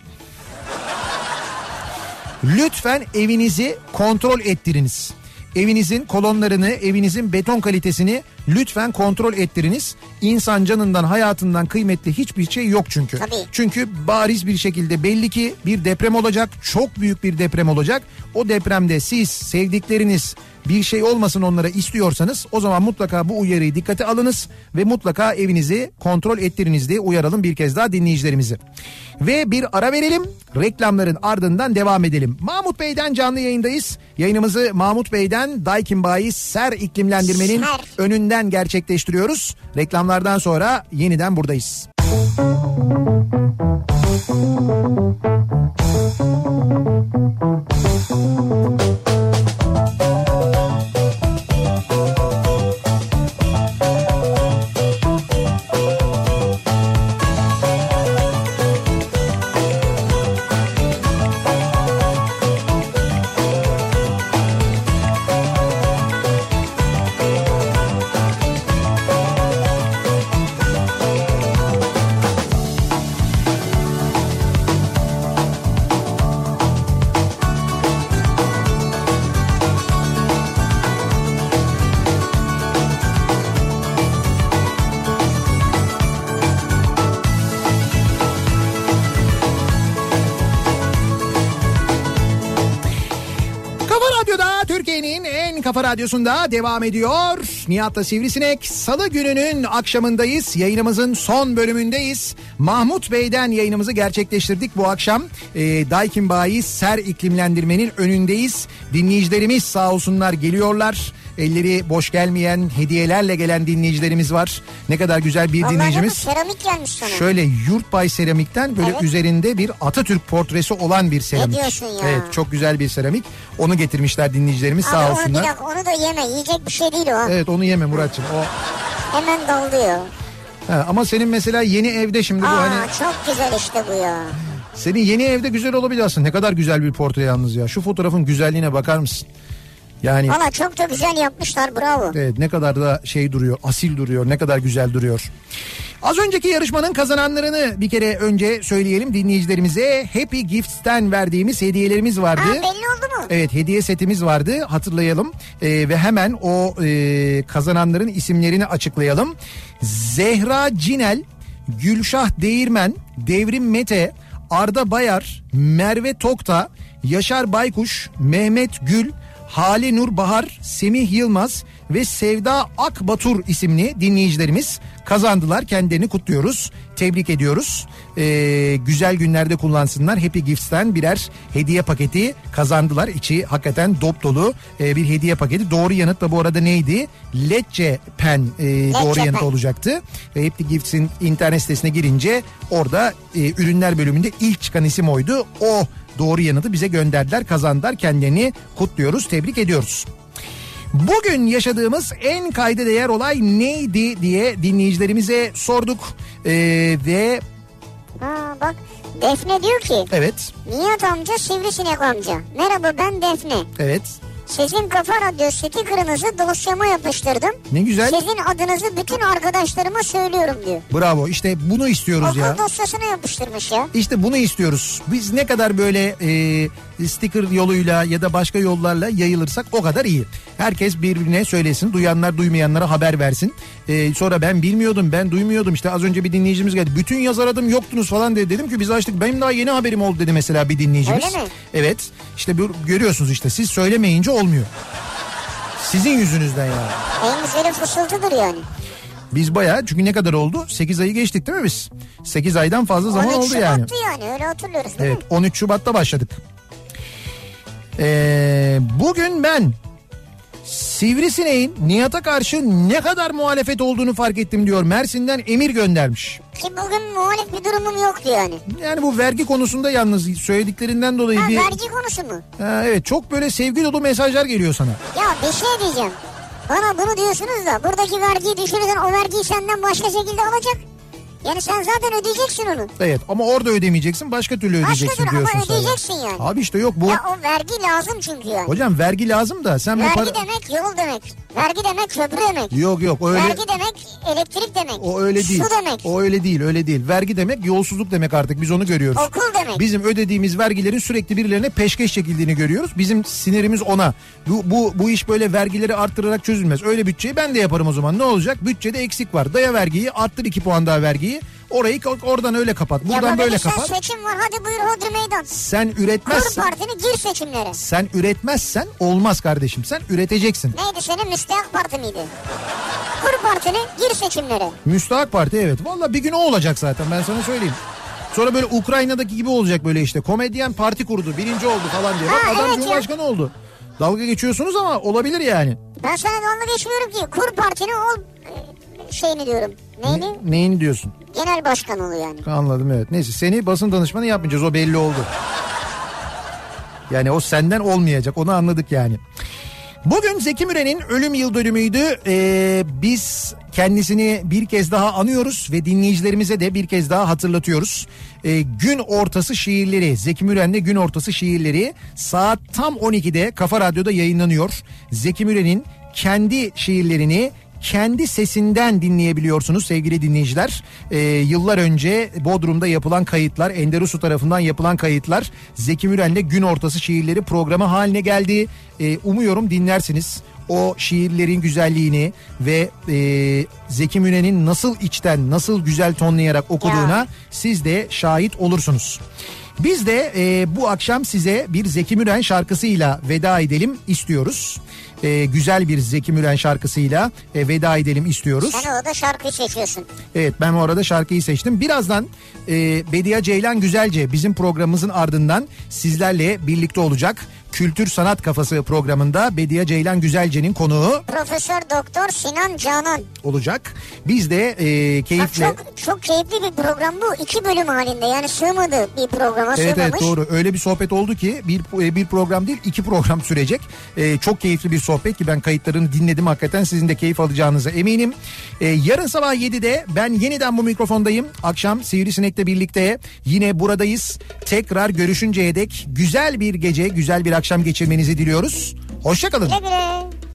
lütfen evinizi kontrol ettiriniz. Evinizin kolonlarını, evinizin beton kalitesini lütfen kontrol ettiriniz. İnsan canından, hayatından kıymetli hiçbir şey yok çünkü. Tabii. Çünkü bariz bir şekilde belli ki bir deprem olacak, çok büyük bir deprem olacak. O depremde siz, sevdikleriniz bir şey olmasın onlara istiyorsanız o zaman mutlaka bu uyarıyı dikkate alınız ve mutlaka evinizi kontrol ettiriniz diye uyaralım bir kez daha dinleyicilerimizi. Ve bir ara verelim reklamların ardından devam edelim. Mahmut Bey'den canlı yayındayız. Yayınımızı Mahmut Bey'den Daikin Bayi Ser iklimlendirmenin Ser. önünden gerçekleştiriyoruz. Reklamlardan sonra yeniden buradayız. Kafa kafa radyosunda devam ediyor. Nihat'la Sivrisinek salı gününün akşamındayız. Yayınımızın son bölümündeyiz. Mahmut Bey'den yayınımızı gerçekleştirdik bu akşam. Ee, Daikin Bayi Ser iklimlendirmenin önündeyiz. Dinleyicilerimiz sağ olsunlar geliyorlar. Elleri boş gelmeyen hediyelerle gelen dinleyicilerimiz var. Ne kadar güzel bir bu dinleyicimiz. seramik gelmiş sana. Şöyle Yurtbay seramikten böyle Evet. üzerinde bir Atatürk portresi olan bir seramik. diyorsun ya? Evet çok güzel bir seramik. Onu getirmişler dinleyicilerimiz sağ Abi onu bir olsunlar. dakika onu da yeme yiyecek bir şey değil o. Evet onu yeme Muratçım. O Hemen doluyor. Ha, ama senin mesela yeni evde şimdi bu Aa hani çok güzel işte bu ya. senin yeni evde güzel olabilir aslında. Ne kadar güzel bir portre yalnız ya. Şu fotoğrafın güzelliğine bakar mısın? Yani Valla çok da güzel yapmışlar bravo. Evet ne kadar da şey duruyor, asil duruyor, ne kadar güzel duruyor. Az önceki yarışmanın kazananlarını bir kere önce söyleyelim dinleyicilerimize. Happy Gifts'ten verdiğimiz hediyelerimiz vardı. Ha belli oldu mu? Evet hediye setimiz vardı hatırlayalım Ee, ve hemen o e, kazananların isimlerini açıklayalım. Zehra Cinel, Gülşah Değirmen, Devrim Mete, Arda Bayar, Merve Tokta, Yaşar Baykuş, Mehmet Gül, Hale Nur Bahar, Semih Yılmaz ve Sevda Akbatur isimli dinleyicilerimiz kazandılar. Kendilerini kutluyoruz. Tebrik ediyoruz. Ee, güzel günlerde kullansınlar. Happy Gifts'ten birer hediye paketi kazandılar. İçi hakikaten dop dolu e, bir hediye paketi. Doğru yanıt da bu arada neydi? Lecce Pen e, doğru yanıt olacaktı. Ve Happy Gifts'in internet sitesine girince orada e, ürünler bölümünde ilk çıkan isim oydu. O doğru yanıtı bize gönderdiler, kazandılar. Kendilerini kutluyoruz, tebrik ediyoruz. Bugün yaşadığımız en kayda değer olay neydi diye dinleyicilerimize sorduk. Ee, ve Ha bak Defne diyor ki evet, Nihat amca sivrisinek amca. Merhaba ben Defne. evet Sizin Kafa Radyo stikerinizi dosyama yapıştırdım. ne güzel. Sizin adınızı bütün arkadaşlarıma söylüyorum diyor. Bravo işte bunu istiyoruz Okul ya. dosyasına yapıştırmış ya. İşte bunu istiyoruz. Biz ne kadar böyle e, sticker yoluyla ya da başka yollarla yayılırsak o kadar iyi. Herkes birbirine söylesin. Duyanlar duymayanlara haber versin. E, sonra ben bilmiyordum, ben duymuyordum. İşte az önce bir dinleyicimiz geldi. Bütün yaz aradım yoktunuz falan dedi. Dedim ki biz açtık. Benim daha yeni haberim oldu dedi mesela bir dinleyicimiz. Öyle mi? Evet. İşte görüyorsunuz işte siz söylemeyince olmuyor. Sizin yüzünüzden yani. En güzeli fısıltıdır yani. Biz bayağı çünkü ne kadar oldu? 8 ayı geçtik değil mi biz? 8 aydan fazla zaman 13 oldu yani. Şubat'tı yani öyle hatırlıyoruz değil Evet mi? 13 Şubat'ta başladık. Ee, bugün ben Sivrisineğin Nihat'a karşı ne kadar muhalefet olduğunu fark ettim diyor. Mersin'den Emir göndermiş. Ki bugün muhalif bir durumum yoktu yani. Yani bu vergi konusunda yalnız söylediklerinden dolayı Ha, bir... vergi konusu mu? Ha, evet çok böyle sevgi dolu mesajlar geliyor sana. Ya bir şey diyeceğim. Bana bunu diyorsunuz da buradaki vergiyi düşürürsen o vergiyi senden başka şekilde alacak. Yani sen zaten ödeyeceksin onu. Evet ama orada ödemeyeceksin başka türlü ödeyeceksin türlü ama diyorsun sen. ödeyeceksin yani. Abi işte yok bu... Ya o vergi lazım çünkü yani. Hocam vergi lazım da sen bu Vergi para... demek yol demek. Vergi demek köprü demek. Yok yok öyle... Vergi demek elektrik demek. O öyle değil. Su demek. O öyle değil, öyle değil. Vergi demek yolsuzluk demek artık biz onu görüyoruz. Okul demek. Bizim ödediğimiz vergilerin sürekli birilerine peşkeş çekildiğini görüyoruz. Bizim sinirimiz ona. Bu, bu, bu iş böyle vergileri arttırarak çözülmez. Öyle bütçeyi ben de yaparım o zaman. Ne olacak? Bütçede eksik var. Daya vergiyi arttır 2 puan daha vergiyi. Orayı oradan öyle kapat. Buradan böyle Yapabilirsen kapat. seçim var hadi buyur hodri meydan. Sen Kur üretmezsen partini gir seçimlere. sen üretmezsen olmaz kardeşim. Sen üreteceksin. Neydi senin müstehak parti miydi? Kur partini gir seçimlere. Müstahak Parti evet. Valla bir gün o olacak zaten ben sana söyleyeyim. Sonra böyle Ukrayna'daki gibi olacak böyle işte. Komedyen parti kurdu birinci oldu falan diye. Bak Ha, adam evet ya. cumhurbaşkanı oldu. Dalga geçiyorsunuz ama olabilir yani. Ben sana dalga geçmiyorum ki. Kur partini ol şeyini diyorum. Neyini? Neyini diyorsun? Genel başkan ol yani. Anladım evet. Neyse seni basın danışmanı yapmayacağız o belli oldu. Yani o senden olmayacak onu anladık yani. Bugün Zeki Müren'in ölüm yıl dönümüydü. Ee, biz kendisini bir kez daha anıyoruz ve dinleyicilerimize de bir kez daha hatırlatıyoruz. Ee, gün ortası şiirleri Zeki Müren'le gün ortası şiirleri saat tam 12'de Kafa Radyo'da yayınlanıyor. Zeki Müren'in kendi şiirlerini kendi sesinden dinleyebiliyorsunuz sevgili dinleyiciler. Ee, yıllar önce Bodrum'da yapılan kayıtlar, Enderusu tarafından yapılan kayıtlar Zeki Müren'le gün ortası şiirleri programı haline geldi. Ee, umuyorum dinlersiniz o şiirlerin güzelliğini ve e, Zeki Müren'in nasıl içten, nasıl güzel tonlayarak okuduğuna Ya. siz de şahit olursunuz. Biz de e, bu akşam size bir Zeki Müren şarkısıyla veda edelim istiyoruz. E, güzel bir Zeki Müren şarkısıyla e, veda edelim istiyoruz. Sen orada şarkıyı seçiyorsun. Evet ben orada şarkıyı seçtim. Birazdan e, Bediye Ceylan Güzelce bizim programımızın ardından sizlerle birlikte olacak. Kültür Sanat Kafası programında Bediye Ceylan Güzelce'nin konuğu Profesör Doktor Sinan Canan. olacak. Biz de e, Bak keyifle... çok, çok keyifli bir program bu. İki bölüm halinde yani sığmadı bir programa Evet sığmamış. evet doğru öyle bir sohbet oldu ki bir e, bir program değil iki program sürecek. Ee, çok keyifli bir sohbet ki ben kayıtlarını dinledim hakikaten sizin de keyif alacağınıza eminim. Ee, yarın sabah 7'de ben yeniden bu mikrofondayım. Akşam Sivrisinek'le birlikte yine buradayız. Tekrar görüşünceye dek güzel bir gece güzel bir akşam geçirmenizi diliyoruz. Hoşçakalın. Güle güle.